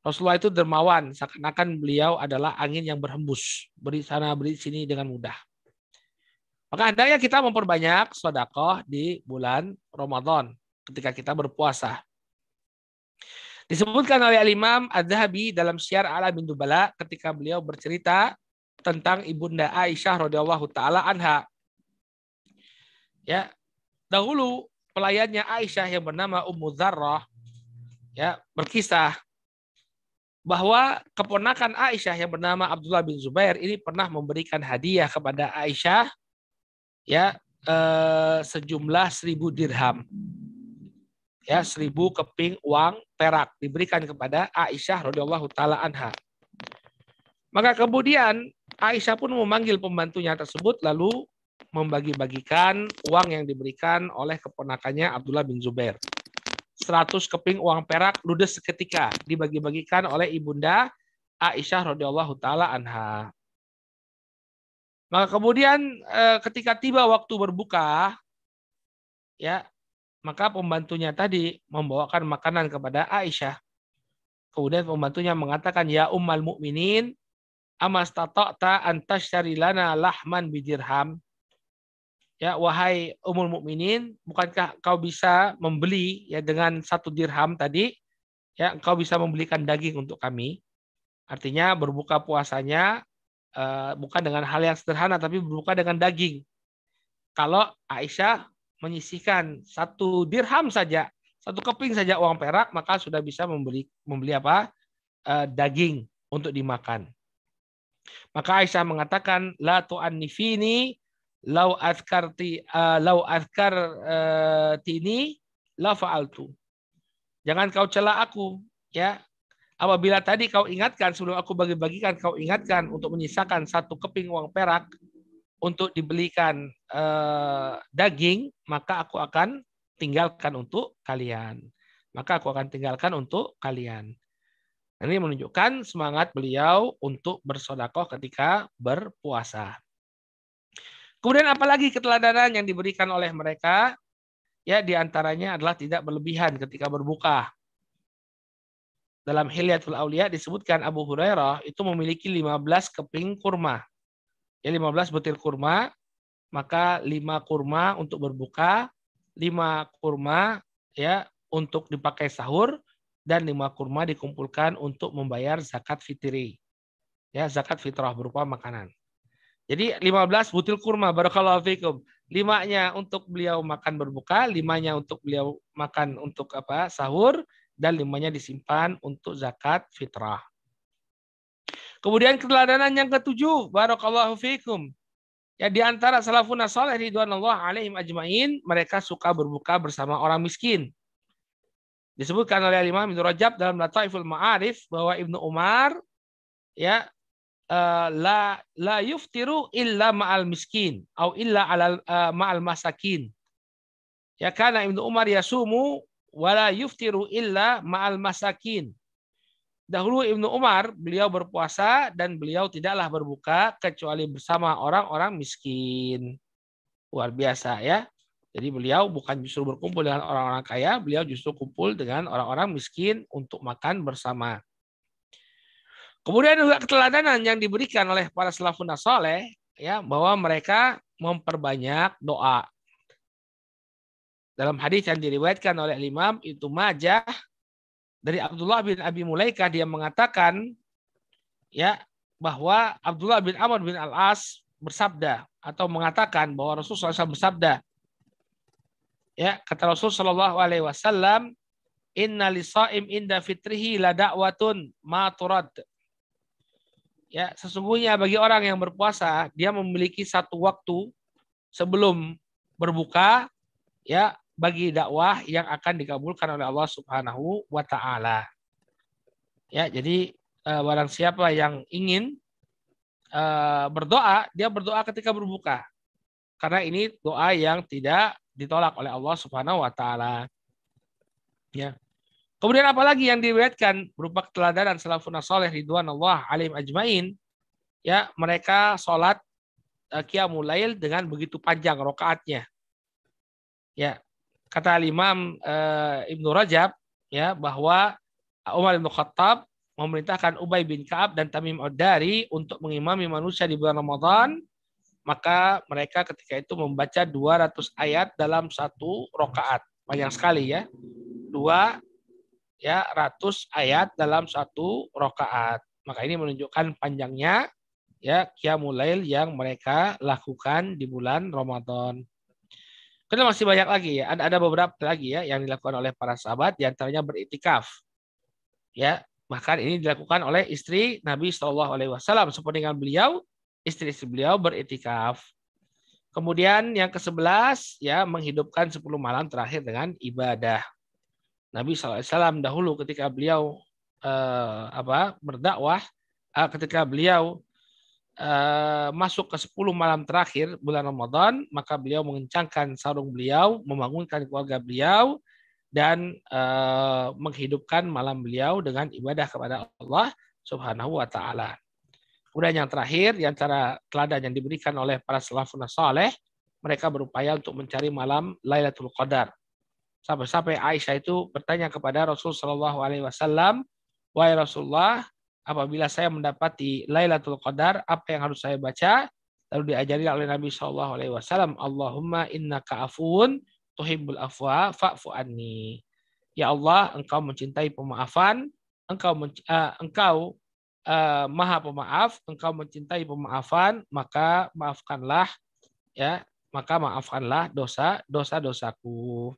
Rasulullah itu dermawan, seakan-akan beliau adalah angin yang berhembus, beri sana beri sini dengan mudah. Maka hendaknya kita memperbanyak sodakoh di bulan Ramadan ketika kita berpuasa. Disebutkan oleh Al-Imam Ad-Dhahabi dalam Syiar Ala bin Dubala ketika beliau bercerita tentang ibunda Aisyah radhiyallahu taala anha. Ya, dahulu pelayannya Aisyah yang bernama Ummu Dzarrah ya berkisah bahwa keponakan Aisyah yang bernama Abdullah bin Zubair ini pernah memberikan hadiah kepada Aisyah ya eh, sejumlah seribu dirham ya seribu keping uang perak diberikan kepada Aisyah radhiyallahu taala anha. Maka kemudian Aisyah pun memanggil pembantunya tersebut lalu membagi-bagikan uang yang diberikan oleh keponakannya Abdullah bin Zubair. 100 keping uang perak ludes seketika dibagi-bagikan oleh ibunda Aisyah radhiyallahu taala anha. Maka kemudian eh, ketika tiba waktu berbuka ya maka pembantunya tadi membawakan makanan kepada Aisyah. Kemudian pembantunya mengatakan ya ummal mukminin amas tata'ta antashtari lana lahman bidirham ya wahai umul mukminin bukankah kau bisa membeli ya dengan satu dirham tadi? Ya kau bisa membelikan daging untuk kami. Artinya berbuka puasanya uh, bukan dengan hal yang sederhana tapi berbuka dengan daging. Kalau Aisyah menyisihkan satu dirham saja satu keping saja uang perak maka sudah bisa membeli membeli apa? Uh, daging untuk dimakan. Maka Aisyah mengatakan la tu'annifini lau azkarti uh, lau azkar uh, tini la fa'altu. Jangan kau cela aku, ya. Apabila tadi kau ingatkan sebelum aku bagi-bagikan kau ingatkan untuk menyisakan satu keping uang perak untuk dibelikan uh, daging, maka aku akan tinggalkan untuk kalian. Maka aku akan tinggalkan untuk kalian. Ini menunjukkan semangat beliau untuk bersodakoh ketika berpuasa. Kemudian apalagi keteladanan yang diberikan oleh mereka? Ya, di antaranya adalah tidak berlebihan ketika berbuka. Dalam Hilyatul Aulia disebutkan Abu Hurairah itu memiliki 15 keping kurma. Ya, 15 butir kurma, maka 5 kurma untuk berbuka, 5 kurma ya untuk dipakai sahur dan 5 kurma dikumpulkan untuk membayar zakat fitri. Ya, zakat fitrah berupa makanan. Jadi 15 butil kurma barakallahu fikum. Limanya untuk beliau makan berbuka, limanya untuk beliau makan untuk apa? sahur dan limanya disimpan untuk zakat fitrah. Kemudian keteladanan yang ketujuh, barakallahu fikum. Ya di antara salafun salih ridwanullah alaihim ajmain, mereka suka berbuka bersama orang miskin. Disebutkan oleh Imam Ibnu Rajab dalam Lataiful Ma'arif bahwa Ibnu Umar ya uh, la la yuftiru illa ma'al miskin atau illa ala uh, ma'al masakin. Ya karena Ibnu Umar yasumu wala yuftiru illa ma'al masakin. Dahulu Ibnu Umar beliau berpuasa dan beliau tidaklah berbuka kecuali bersama orang-orang miskin. Luar biasa ya. Jadi beliau bukan justru berkumpul dengan orang-orang kaya, beliau justru kumpul dengan orang-orang miskin untuk makan bersama. Kemudian juga keteladanan yang diberikan oleh para salafun soleh ya bahwa mereka memperbanyak doa. Dalam hadis yang diriwayatkan oleh Imam itu Majah dari Abdullah bin Abi Mulaikah dia mengatakan ya bahwa Abdullah bin Amr bin Al-As bersabda atau mengatakan bahwa Rasulullah SAW bersabda ya kata Rasul Shallallahu alaihi wasallam inna lisaim inda fitrihi la da'watun ma turad ya sesungguhnya bagi orang yang berpuasa dia memiliki satu waktu sebelum berbuka ya bagi dakwah yang akan dikabulkan oleh Allah Subhanahu wa taala. Ya, jadi uh, barang siapa yang ingin uh, berdoa, dia berdoa ketika berbuka. Karena ini doa yang tidak ditolak oleh Allah Subhanahu wa taala. Ya. Kemudian apalagi yang diriwayatkan berupa keteladanan salafun saleh ridwanullah alim ajmain ya mereka sholat uh, qiyamul lail dengan begitu panjang rokaatnya. Ya, kata Imam uh, Ibnu Rajab ya bahwa Umar bin Khattab memerintahkan Ubay bin Ka'ab dan Tamim Ad-Dari untuk mengimami manusia di bulan Ramadan, maka mereka ketika itu membaca 200 ayat dalam satu rokaat. Banyak sekali ya. Dua ya ratus ayat dalam satu rokaat. Maka ini menunjukkan panjangnya ya qiyamul lail yang mereka lakukan di bulan Ramadan. Karena masih banyak lagi ya. Ada beberapa lagi ya yang dilakukan oleh para sahabat, di antaranya beritikaf. Ya, bahkan ini dilakukan oleh istri Nabi Shallallahu Alaihi Wasallam. Seperti dengan beliau, istri-istri beliau beritikaf. Kemudian yang ke-11 ya menghidupkan 10 malam terakhir dengan ibadah. Nabi SAW dahulu ketika beliau eh, apa berdakwah, eh, ketika beliau Eh, masuk ke 10 malam terakhir bulan Ramadan, maka beliau mengencangkan sarung beliau, membangunkan keluarga beliau, dan uh, menghidupkan malam beliau dengan ibadah kepada Allah Subhanahu wa taala. Kemudian yang terakhir, di antara teladan yang diberikan oleh para salafun saleh, mereka berupaya untuk mencari malam Lailatul Qadar. Sampai-sampai Aisyah itu bertanya kepada Rasul Shallallahu alaihi wasallam, "Wahai Rasulullah, apabila saya mendapati Lailatul Qadar, apa yang harus saya baca? Lalu diajari oleh Nabi Shallallahu Alaihi Wasallam, Allahumma inna ka'afun tuhibbul afwa fa'fu anni. Ya Allah, Engkau mencintai pemaafan, Engkau uh, Engkau uh, Maha Pemaaf, Engkau mencintai pemaafan, maka maafkanlah ya, maka maafkanlah dosa dosa dosaku.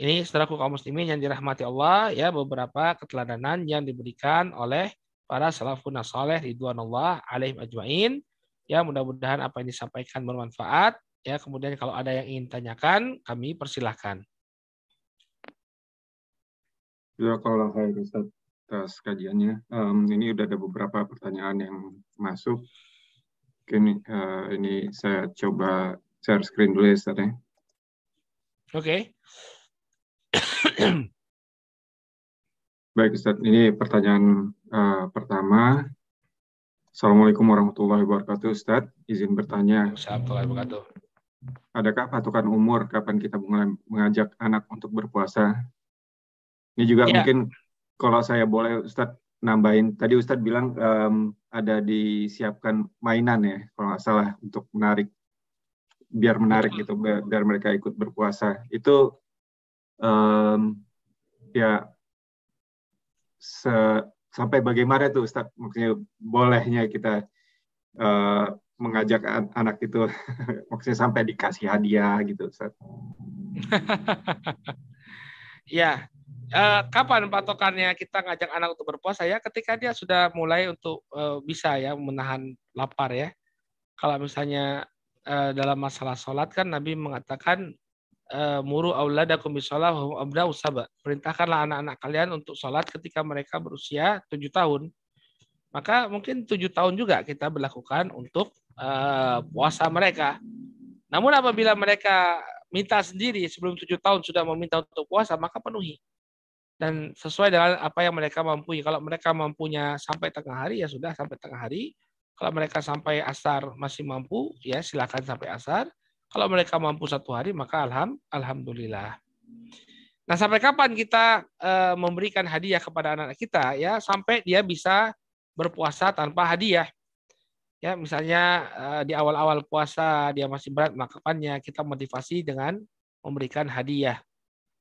Ini saudaraku kaum muslimin yang dirahmati Allah ya beberapa keteladanan yang diberikan oleh para salafun saleh ridwanullah alaihim ajmain. Ya mudah-mudahan apa yang disampaikan bermanfaat. Ya kemudian kalau ada yang ingin tanyakan kami persilahkan. Ya kalau saya Ustaz atas kajiannya. Um, ini udah ada beberapa pertanyaan yang masuk. Ini, uh, ini saya coba share screen dulu ya Ustaz ya. Oke. Okay. Baik Ustaz, ini pertanyaan uh, pertama. Assalamualaikum warahmatullahi wabarakatuh Ustaz. Izin bertanya. Assalamualaikum Adakah patokan umur kapan kita mulai mengajak anak untuk berpuasa? Ini juga ya. mungkin kalau saya boleh Ustaz nambahin. Tadi Ustadz bilang um, ada disiapkan mainan ya, kalau nggak salah untuk menarik, biar menarik gitu, biar, biar mereka ikut berpuasa. Itu um, ya se, sampai bagaimana tuh Ustaz? Maksudnya bolehnya kita uh, mengajak an anak itu maksudnya sampai dikasih hadiah gitu Ustaz. ya uh, kapan patokannya kita ngajak anak untuk berpuasa? Ya ketika dia sudah mulai untuk uh, bisa ya menahan lapar ya. Kalau misalnya dalam masalah sholat kan Nabi mengatakan Eh, muru auladakum bisalah abda'u sabah. Perintahkanlah anak-anak kalian untuk sholat ketika mereka berusia tujuh tahun. Maka mungkin tujuh tahun juga kita berlakukan untuk uh, puasa mereka. Namun apabila mereka minta sendiri sebelum tujuh tahun sudah meminta untuk puasa, maka penuhi. Dan sesuai dengan apa yang mereka mampu. Kalau mereka mampunya sampai tengah hari, ya sudah sampai tengah hari. Kalau mereka sampai asar masih mampu, ya silakan sampai asar. Kalau mereka mampu satu hari, maka alham, alhamdulillah. Nah, sampai kapan kita e, memberikan hadiah kepada anak, anak kita ya sampai dia bisa berpuasa tanpa hadiah. Ya, misalnya e, di awal-awal puasa dia masih berat melakukannya, kita motivasi dengan memberikan hadiah.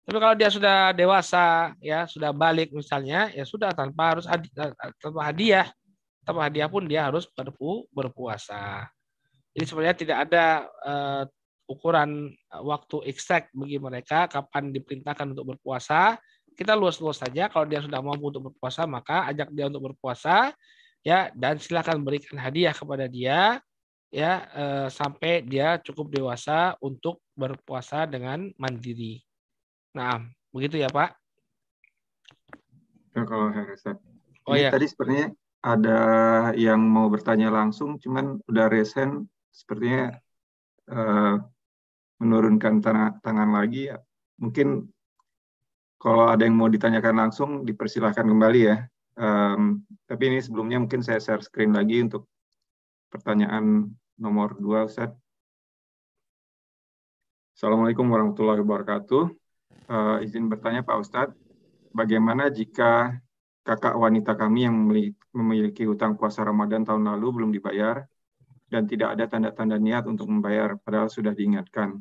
Tapi kalau dia sudah dewasa, ya sudah balik misalnya, ya sudah tanpa harus hadiah, tanpa hadiah, tanpa hadiah pun dia harus berpu, berpuasa. Jadi sebenarnya tidak ada uh, ukuran eh, waktu eksak bagi mereka kapan diperintahkan untuk berpuasa kita luas-luas saja kalau dia sudah mampu untuk berpuasa maka ajak dia untuk berpuasa ya dan silakan berikan hadiah kepada dia ya eh, sampai dia cukup dewasa untuk berpuasa dengan mandiri. Nah, begitu ya Pak. Ya, kalau Ustaz. Oh Ini ya. Tadi sepertinya ada yang mau bertanya langsung, cuman udah resen sepertinya uh, menurunkan tangan lagi ya mungkin kalau ada yang mau ditanyakan langsung dipersilahkan kembali ya. Um, tapi ini sebelumnya mungkin saya share screen lagi untuk pertanyaan nomor dua Ustaz. Assalamualaikum warahmatullahi wabarakatuh. Uh, izin bertanya Pak Ustadz bagaimana jika kakak wanita kami yang memiliki hutang puasa Ramadan tahun lalu belum dibayar dan tidak ada tanda-tanda niat untuk membayar padahal sudah diingatkan.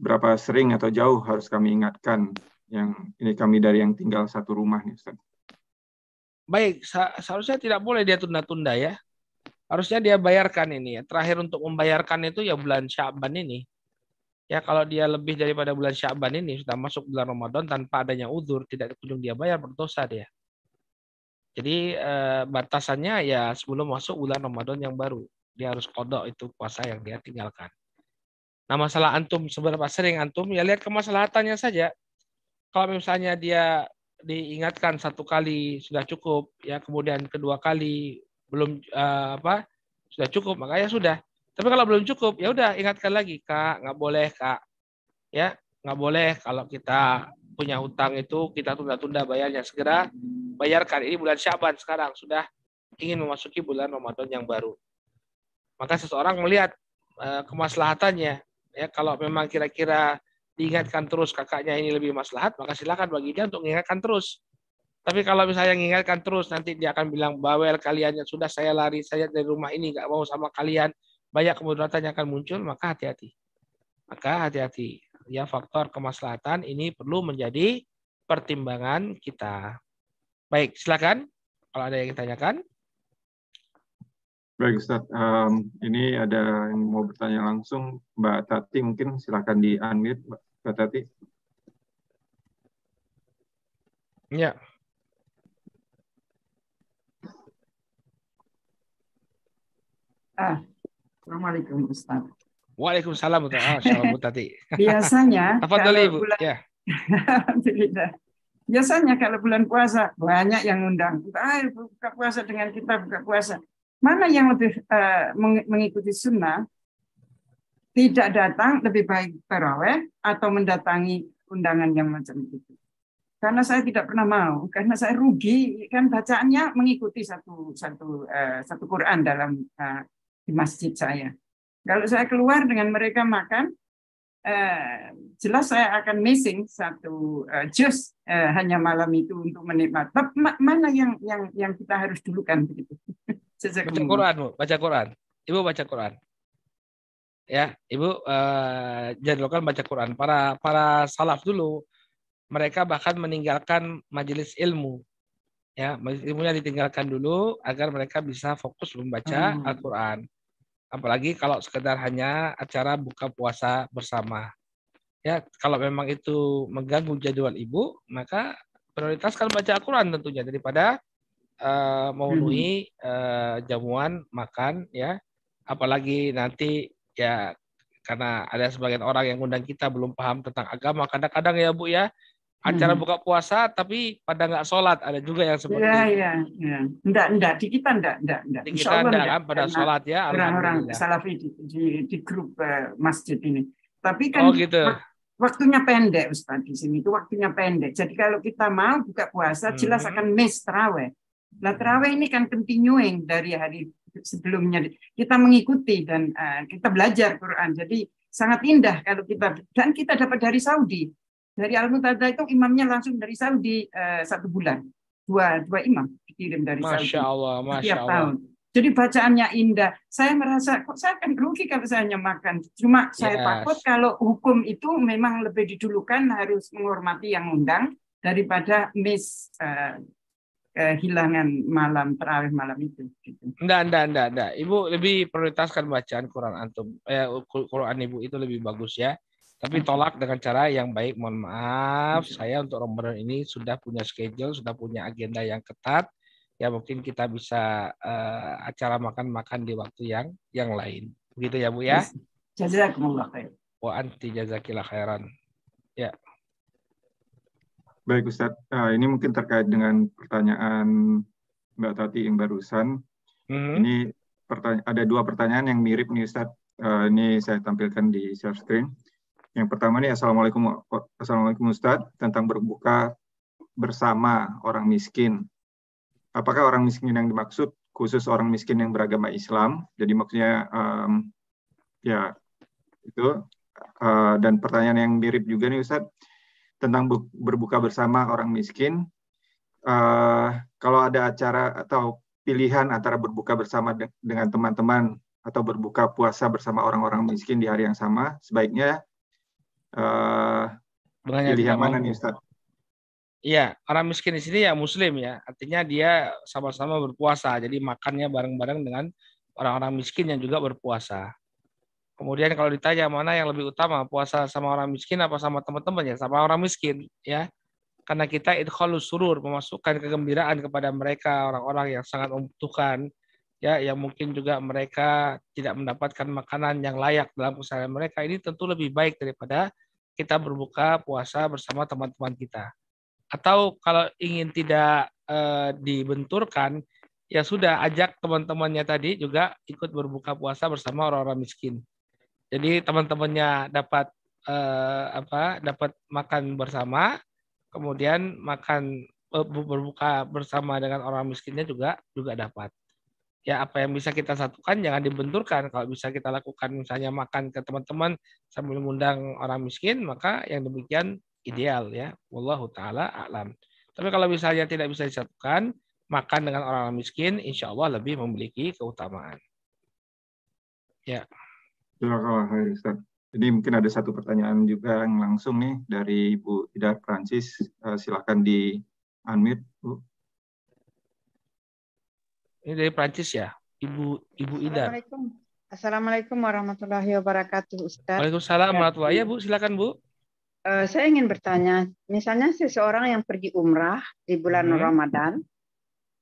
Berapa sering atau jauh harus kami ingatkan yang ini kami dari yang tinggal satu rumah nih Ustaz. Baik, seharusnya tidak boleh dia tunda-tunda ya. Harusnya dia bayarkan ini ya. Terakhir untuk membayarkan itu ya bulan Syaban ini. Ya kalau dia lebih daripada bulan Syaban ini sudah masuk bulan Ramadan tanpa adanya uzur, tidak kunjung dia bayar berdosa dia. Jadi eh, batasannya ya sebelum masuk bulan Ramadan yang baru. Dia harus kodok itu puasa yang dia tinggalkan. Nah masalah antum seberapa sering antum ya lihat kemaslahatannya saja. Kalau misalnya dia diingatkan satu kali sudah cukup, ya kemudian kedua kali belum uh, apa sudah cukup, makanya sudah. Tapi kalau belum cukup, ya udah ingatkan lagi, Kak, nggak boleh, Kak. Ya, nggak boleh kalau kita punya hutang itu kita tunda-tunda bayarnya segera bayarkan. Ini bulan Syaban sekarang sudah ingin memasuki bulan Ramadan yang baru. Maka seseorang melihat uh, kemaslahatannya. Ya, kalau memang kira-kira diingatkan terus kakaknya ini lebih maslahat, maka silakan bagi dia untuk mengingatkan terus. Tapi kalau misalnya mengingatkan terus, nanti dia akan bilang, bawel kalian yang sudah saya lari, saya dari rumah ini nggak mau sama kalian, banyak kemudaratan yang akan muncul, maka hati-hati. Maka hati-hati. Ya faktor kemaslahatan ini perlu menjadi pertimbangan kita. Baik, silakan. Kalau ada yang ditanyakan. Baik Ustaz, um, ini ada yang mau bertanya langsung. Mbak Tati mungkin silakan di-unmute Mbak Tati. Ya. Ah, Assalamualaikum Ustaz. Waalaikumsalam Bu Tati. Biasanya kalau Ibu? bulan, ya. Biasanya kalau bulan puasa banyak yang undang. Ayo buka puasa dengan kita buka puasa. Mana yang lebih uh, mengikuti sunnah? Tidak datang lebih baik terawih atau mendatangi undangan yang macam itu. Karena saya tidak pernah mau, karena saya rugi kan bacaannya mengikuti satu satu uh, satu Quran dalam uh, di masjid saya. Kalau saya keluar dengan mereka makan, jelas saya akan missing satu jus hanya malam itu untuk menikmati. Mana yang yang yang kita harus dulukan begitu? baca Quran, Bu. Baca Quran. Ibu baca Quran. Ya, Ibu eh, jadwalkan baca Quran. Para para salaf dulu mereka bahkan meninggalkan majelis ilmu ya majelis ilmunya ditinggalkan dulu agar mereka bisa fokus membaca hmm. Al-Quran apalagi kalau sekedar hanya acara buka puasa bersama. Ya, kalau memang itu mengganggu jadwal ibu, maka prioritaskan baca Al-Quran tentunya daripada uh, memenuhi uh, jamuan makan ya. Apalagi nanti ya karena ada sebagian orang yang undang kita belum paham tentang agama, kadang-kadang ya Bu ya, acara hmm. buka puasa tapi pada nggak sholat ada juga yang seperti ya. Iya, iya. Enggak, enggak. Di kita enggak, enggak, enggak. Di kita enggak, kan pada sholat ya. Orang-orang salafi di, di, di grup uh, masjid ini. Tapi kan oh, gitu. waktunya pendek Ustaz di sini itu waktunya pendek. Jadi kalau kita mau buka puasa hmm. jelas akan miss. Nah terawih ini kan continuing dari hari sebelumnya. Kita mengikuti dan uh, kita belajar Quran. Jadi sangat indah kalau kita dan kita dapat dari Saudi dari Al Mutada itu imamnya langsung dari Saudi uh, satu bulan. Dua dua imam dikirim dari Masya Saudi. Allah, Masya setiap Allah. tahun. Jadi bacaannya indah. Saya merasa kok saya akan rugi kalau saya hanya makan. Cuma saya yes. takut kalau hukum itu memang lebih didulukan harus menghormati yang undang daripada miss uh, kehilangan malam terawih malam itu. Gitu. Enggak, enggak, enggak, enggak. Ibu lebih prioritaskan bacaan Quran antum. Eh, Quran ibu itu lebih bagus ya. Tapi tolak dengan cara yang baik. Mohon maaf, saya untuk Ramadan ini sudah punya schedule, sudah punya agenda yang ketat. Ya mungkin kita bisa uh, acara makan-makan di waktu yang yang lain. Begitu ya Bu ya? Jazakumullah khair. Wa anti jazakillah khairan. Ya. Baik Ustaz, uh, ini mungkin terkait dengan pertanyaan Mbak Tati yang barusan. Mm -hmm. Ini ada dua pertanyaan yang mirip nih Ustaz. Uh, ini saya tampilkan di share screen. Yang pertama nih Assalamualaikum Assalamualaikum Ustadz tentang berbuka bersama orang miskin. Apakah orang miskin yang dimaksud khusus orang miskin yang beragama Islam? Jadi maksudnya um, ya itu uh, dan pertanyaan yang mirip juga nih Ustadz tentang berbuka bersama orang miskin. Uh, kalau ada acara atau pilihan antara berbuka bersama de dengan teman-teman atau berbuka puasa bersama orang-orang miskin di hari yang sama, sebaiknya uh, pilih yang mana nih Ustaz? Iya, orang miskin di sini ya muslim ya. Artinya dia sama-sama berpuasa. Jadi makannya bareng-bareng dengan orang-orang miskin yang juga berpuasa. Kemudian kalau ditanya mana yang lebih utama, puasa sama orang miskin apa sama teman-teman ya, sama orang miskin ya. Karena kita idkhalus surur, memasukkan kegembiraan kepada mereka orang-orang yang sangat membutuhkan ya yang mungkin juga mereka tidak mendapatkan makanan yang layak dalam keseharian mereka ini tentu lebih baik daripada kita berbuka puasa bersama teman-teman kita. Atau kalau ingin tidak e, dibenturkan, ya sudah ajak teman-temannya tadi juga ikut berbuka puasa bersama orang-orang miskin. Jadi teman-temannya dapat eh, apa? Dapat makan bersama, kemudian makan eh, berbuka bersama dengan orang miskinnya juga juga dapat. Ya apa yang bisa kita satukan jangan dibenturkan. Kalau bisa kita lakukan misalnya makan ke teman-teman sambil mengundang orang miskin, maka yang demikian ideal ya. Wallahu taala alam. Tapi kalau misalnya tidak bisa disatukan, makan dengan orang miskin insya Allah lebih memiliki keutamaan. Ya. Silakan Ustaz. Jadi mungkin ada satu pertanyaan juga yang langsung nih dari Ibu Ida Prancis. Uh, silakan di unmute, Bu. Ini dari Prancis ya, Ibu Ibu Ida. Assalamualaikum. Assalamualaikum warahmatullahi wabarakatuh, Ustaz. Waalaikumsalam warahmatullahi ya, Bu. Silakan, Bu. Uh, saya ingin bertanya, misalnya seseorang yang pergi umrah di bulan hmm. Ramadan,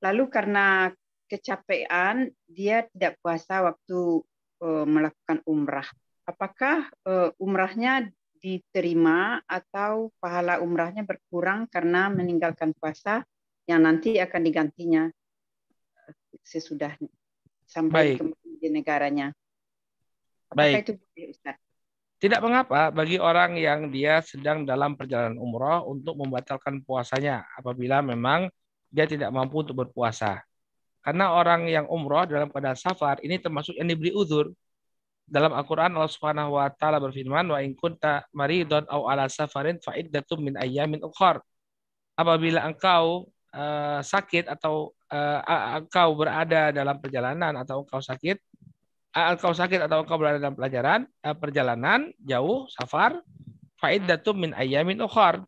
lalu karena kecapean dia tidak puasa waktu melakukan umrah. Apakah uh, umrahnya diterima atau pahala umrahnya berkurang karena meninggalkan puasa yang nanti akan digantinya sesudahnya sampai Baik. di negaranya. Apakah Baik. itu Ustaz? Tidak mengapa bagi orang yang dia sedang dalam perjalanan umroh untuk membatalkan puasanya apabila memang dia tidak mampu untuk berpuasa. Karena orang yang umroh dalam keadaan safar ini termasuk yang diberi uzur. Dalam Al-Quran Allah Subhanahu wa taala berfirman wa in kunta maridun aw ala safarin fa iddatum min ayyamin ukhar. Apabila engkau uh, sakit atau uh, engkau berada dalam perjalanan atau engkau sakit uh, engkau sakit atau engkau berada dalam pelajaran uh, perjalanan jauh safar fa iddatum min ayyamin ukhar.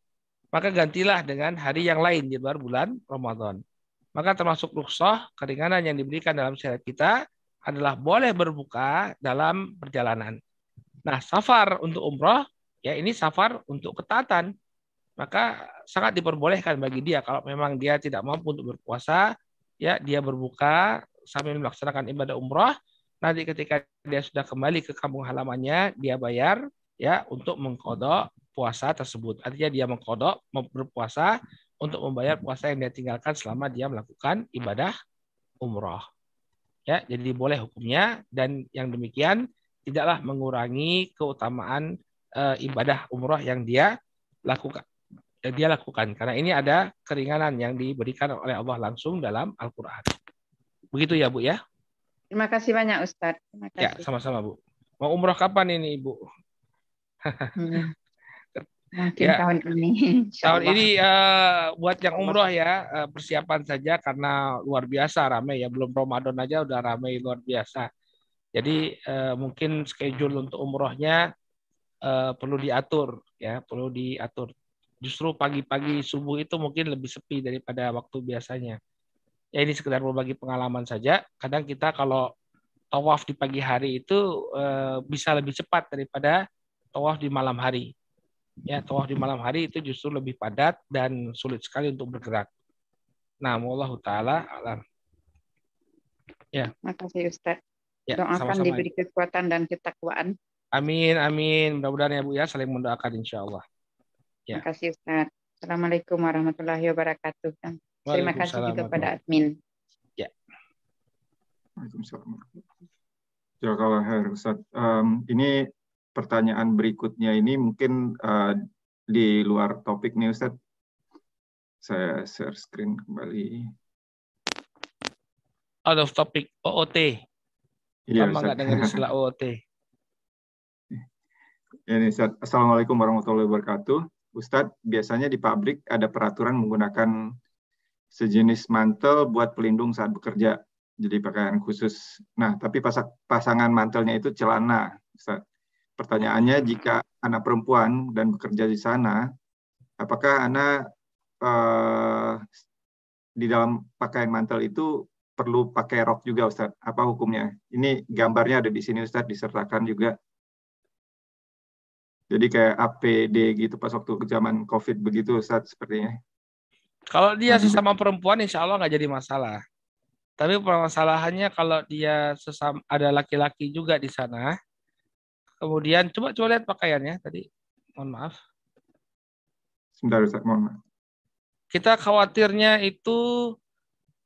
Maka gantilah dengan hari yang lain di luar bulan Ramadan. Maka termasuk rukhsah, keringanan yang diberikan dalam syariat kita adalah boleh berbuka dalam perjalanan. Nah, safar untuk umroh, ya ini safar untuk ketatan. Maka sangat diperbolehkan bagi dia kalau memang dia tidak mampu untuk berpuasa, ya dia berbuka sambil melaksanakan ibadah umroh. Nanti ketika dia sudah kembali ke kampung halamannya, dia bayar ya untuk mengkodok puasa tersebut. Artinya dia mengkodok berpuasa untuk membayar puasa yang dia tinggalkan selama dia melakukan ibadah umroh. Ya, jadi boleh hukumnya dan yang demikian tidaklah mengurangi keutamaan e, ibadah umroh yang dia lakukan. Yang dia lakukan karena ini ada keringanan yang diberikan oleh Allah langsung dalam Al-Qur'an. Begitu ya, Bu ya? Terima kasih banyak Ustadz. Ya, sama-sama, Bu. Mau umroh kapan ini, Ibu? Hmm. Ya, tahun ini. Tahun ini uh, buat yang umroh ya uh, persiapan saja karena luar biasa ramai ya belum Ramadan aja udah ramai luar biasa. Jadi uh, mungkin schedule untuk umrohnya uh, perlu diatur ya perlu diatur. Justru pagi-pagi subuh itu mungkin lebih sepi daripada waktu biasanya. Ya ini sekedar berbagi pengalaman saja. Kadang kita kalau tawaf di pagi hari itu uh, bisa lebih cepat daripada tawaf di malam hari ya tawaf di malam hari itu justru lebih padat dan sulit sekali untuk bergerak. Nah, Allah taala alam. Ya. Makasih Ustaz. Ya, Doakan sama-sama. diberi kekuatan dan ketakwaan. Amin, amin. Mudah-mudahan ya Bu ya saling mendoakan insya Allah. Ya. Terima kasih Ustaz. Assalamualaikum warahmatullahi wabarakatuh. Terima kasih juga pada admin. Ya. Waalaikumsalam. Jazakallah Ustaz. Um, ini pertanyaan berikutnya ini mungkin uh, di luar topik nih Ustaz. Saya share screen kembali. Out of topic OOT. Iya, Lama nggak dengar istilah OOT. Ini Ustaz. Assalamualaikum warahmatullahi wabarakatuh. Ustadz, biasanya di pabrik ada peraturan menggunakan sejenis mantel buat pelindung saat bekerja. Jadi pakaian khusus. Nah, tapi pasangan mantelnya itu celana. Ustadz. Pertanyaannya, jika anak perempuan dan bekerja di sana, apakah anak uh, di dalam pakaian mantel itu perlu pakai rok juga, Ustaz? Apa hukumnya? Ini gambarnya ada di sini, Ustaz, disertakan juga Jadi kayak APD gitu pas waktu zaman COVID begitu Ustaz sepertinya. Kalau dia sesama perempuan insya Allah nggak jadi masalah. Tapi permasalahannya kalau dia sesama ada laki-laki juga di sana, kemudian coba coba lihat pakaiannya tadi. Mohon maaf. Sebentar Ustaz, mohon maaf. Kita khawatirnya itu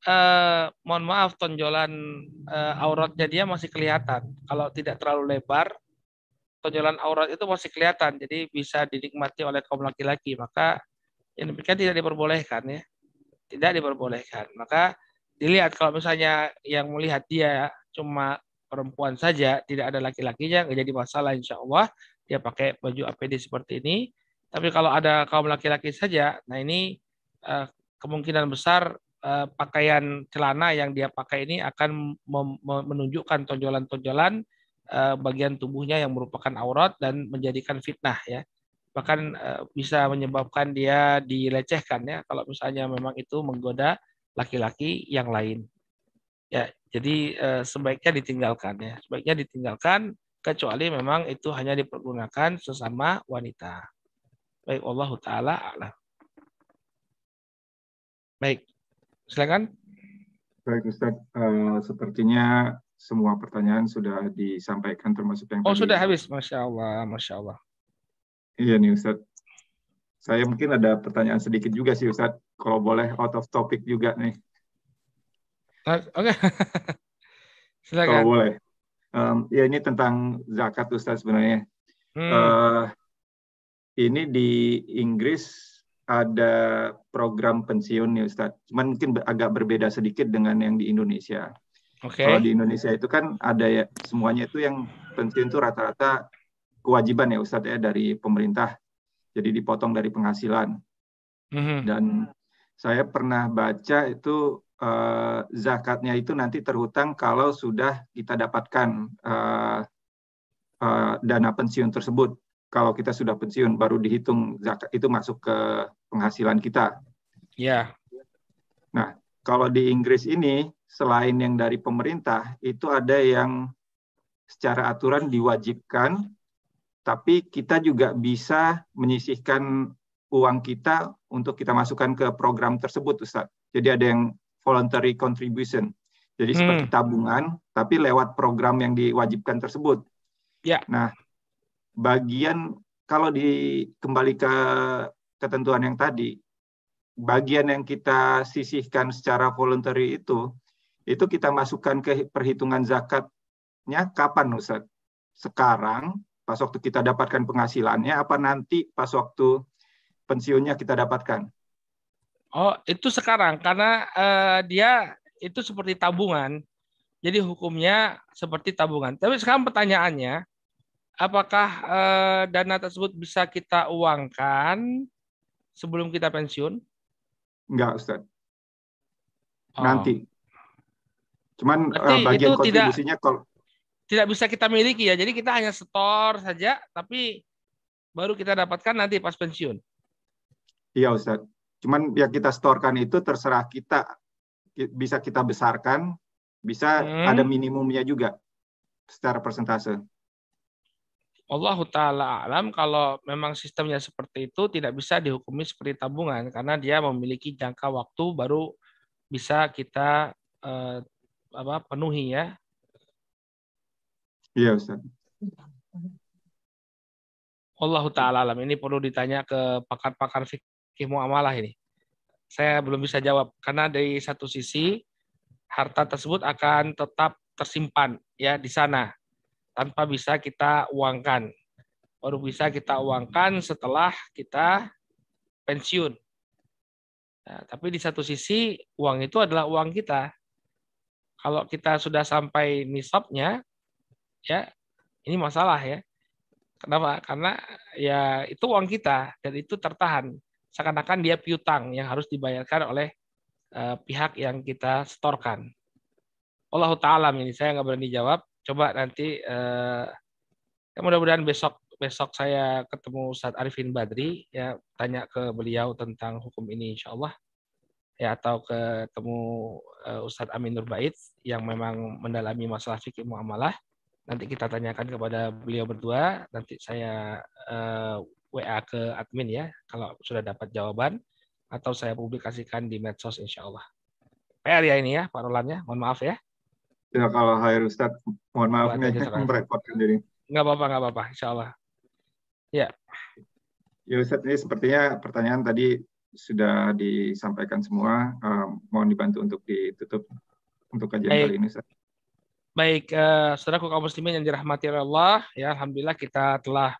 eh, mohon maaf tonjolan eh, auratnya dia masih kelihatan. Kalau tidak terlalu lebar, tonjolan aurat itu masih kelihatan, jadi bisa dinikmati oleh kaum laki-laki. Maka yang demikian tidak diperbolehkan ya, tidak diperbolehkan. Maka dilihat kalau misalnya yang melihat dia cuma perempuan saja, tidak ada laki-lakinya, nggak jadi masalah insya Allah. Dia pakai baju APD seperti ini. Tapi kalau ada kaum laki-laki saja, nah ini uh, kemungkinan besar uh, pakaian celana yang dia pakai ini akan menunjukkan tonjolan-tonjolan uh, bagian tubuhnya yang merupakan aurat dan menjadikan fitnah ya bahkan uh, bisa menyebabkan dia dilecehkan ya kalau misalnya memang itu menggoda laki-laki yang lain ya jadi uh, sebaiknya ditinggalkan ya sebaiknya ditinggalkan kecuali memang itu hanya dipergunakan sesama wanita baik Allah taala alam baik silakan baik Ustaz uh, sepertinya semua pertanyaan sudah disampaikan termasuk yang Oh, tadi. sudah habis. Masya Allah, Masya Allah. Iya nih Ustaz. Saya mungkin ada pertanyaan sedikit juga sih Ustaz. Kalau boleh out of topic juga nih. Oke. Okay. Silakan. Kalau boleh. Um, ya ini tentang zakat Ustaz sebenarnya. Hmm. Uh, ini di Inggris ada program pensiun nih Ustaz. Cuman mungkin agak berbeda sedikit dengan yang di Indonesia. Okay. Kalau di Indonesia itu kan ada ya semuanya itu yang pensiun itu rata-rata kewajiban ya Ustadz ya dari pemerintah. Jadi dipotong dari penghasilan. Mm-hmm. Dan saya pernah baca itu uh, zakatnya itu nanti terhutang kalau sudah kita dapatkan uh, uh, dana pensiun tersebut. Kalau kita sudah pensiun baru dihitung zakat itu masuk ke penghasilan kita. Ya. Yeah. Nah, kalau di Inggris ini selain yang dari pemerintah itu ada yang secara aturan diwajibkan tapi kita juga bisa menyisihkan uang kita untuk kita masukkan ke program tersebut Ustaz. Jadi ada yang voluntary contribution. Jadi hmm. seperti tabungan tapi lewat program yang diwajibkan tersebut. Ya. Nah, bagian kalau di kembali ke ketentuan yang tadi, bagian yang kita sisihkan secara voluntary itu itu kita masukkan ke perhitungan zakatnya kapan Ustaz? Sekarang pas waktu kita dapatkan penghasilannya apa nanti pas waktu pensiunnya kita dapatkan? Oh, itu sekarang karena uh, dia itu seperti tabungan. Jadi hukumnya seperti tabungan. Tapi sekarang pertanyaannya, apakah uh, dana tersebut bisa kita uangkan sebelum kita pensiun? Enggak, Ustaz. Oh. Nanti. Cuman uh, bagian itu kontribusinya kalau tidak bisa kita miliki ya. Jadi kita hanya store saja, tapi baru kita dapatkan nanti pas pensiun. Iya Ustaz. Cuman yang kita storekan itu terserah kita bisa kita besarkan, bisa hmm. ada minimumnya juga secara persentase. Allah taala alam kalau memang sistemnya seperti itu tidak bisa dihukumi seperti tabungan karena dia memiliki jangka waktu baru bisa kita eh, apa penuhi ya. Iya Ustaz. Allah taala alam ini perlu ditanya ke pakar-pakar fikih muamalah ini. Saya belum bisa jawab karena dari satu sisi harta tersebut akan tetap tersimpan ya di sana tanpa bisa kita uangkan. Baru bisa kita uangkan setelah kita pensiun. Nah, tapi di satu sisi uang itu adalah uang kita kalau kita sudah sampai nisabnya, ya ini masalah ya. Kenapa? Karena ya itu uang kita dan itu tertahan. Seakan-akan dia piutang yang harus dibayarkan oleh uh, pihak yang kita setorkan. Allah Ta'ala ini saya nggak berani jawab. Coba nanti uh, ya mudah-mudahan besok besok saya ketemu Ustadz Arifin Badri ya tanya ke beliau tentang hukum ini insya Allah ya atau ketemu uh, Ustadz Amin Nurbait yang memang mendalami masalah fikih muamalah nanti kita tanyakan kepada beliau berdua. Nanti saya WA ke admin ya kalau sudah dapat jawaban atau saya publikasikan di medsos insya Allah. PR ya ini ya Pak Roland ya, mohon maaf ya. Ya kalau Hair Ustaz, mohon maaf ini merepotkan diri. Nggak apa-apa, nggak apa-apa, insya Allah. Ya. Ya Ustaz, ini sepertinya pertanyaan tadi sudah disampaikan semua. Uh, mohon dibantu untuk ditutup untuk kajian Baik. kali ini. Ustaz. Baik, uh, saudaraku kaum muslimin yang dirahmati Allah, ya alhamdulillah kita telah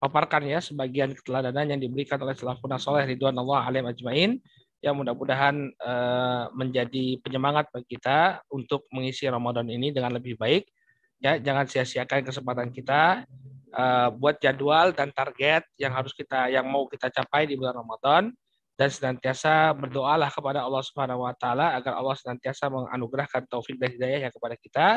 paparkan ya sebagian keteladanan yang diberikan oleh salafun soleh ridwan Allah alim ajmain yang mudah-mudahan uh, menjadi penyemangat bagi kita untuk mengisi Ramadan ini dengan lebih baik. Ya, jangan sia-siakan kesempatan kita uh, buat jadwal dan target yang harus kita yang mau kita capai di bulan Ramadan dan senantiasa berdoalah kepada Allah Subhanahu wa taala agar Allah senantiasa menganugerahkan taufik dan hidayah kepada kita.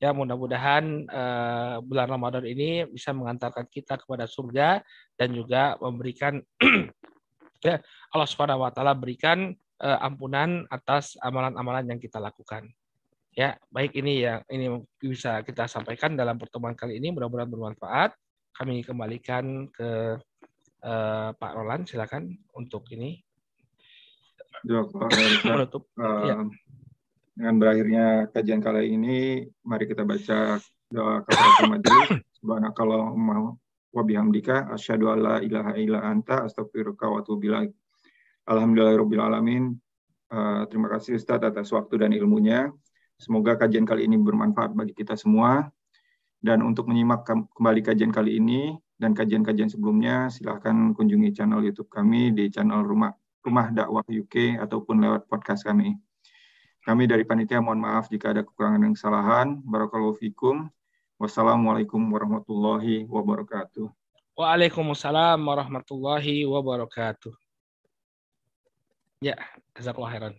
Ya mudah-mudahan uh, bulan Ramadan ini bisa mengantarkan kita kepada surga dan juga memberikan ya Allah Subhanahu wa taala berikan uh, ampunan atas amalan-amalan yang kita lakukan. Ya, baik ini yang ini bisa kita sampaikan dalam pertemuan kali ini mudah-mudahan bermanfaat. Kami kembalikan ke uh, Pak Roland silakan untuk ini. Ya, Menutup. Uh, ya. Dengan berakhirnya kajian kali ini, mari kita baca doa kafaratul majelis. Subhanakallahumma wa bihamdika asyhadu alla ilaha illa anta astaghfiruka wa atubu ilaik. Alhamdulillahirabbil alamin. Uh, terima kasih Ustaz atas waktu dan ilmunya. Semoga kajian kali ini bermanfaat bagi kita semua. Dan untuk menyimak kembali kajian kali ini dan kajian-kajian sebelumnya, silahkan kunjungi channel YouTube kami di channel Rumah Rumah Dakwah UK ataupun lewat podcast kami. Kami dari panitia mohon maaf jika ada kekurangan dan kesalahan. Barakallahu fikum. Wassalamualaikum warahmatullahi wabarakatuh. Waalaikumsalam warahmatullahi wabarakatuh. Ya, jazakallah khairan.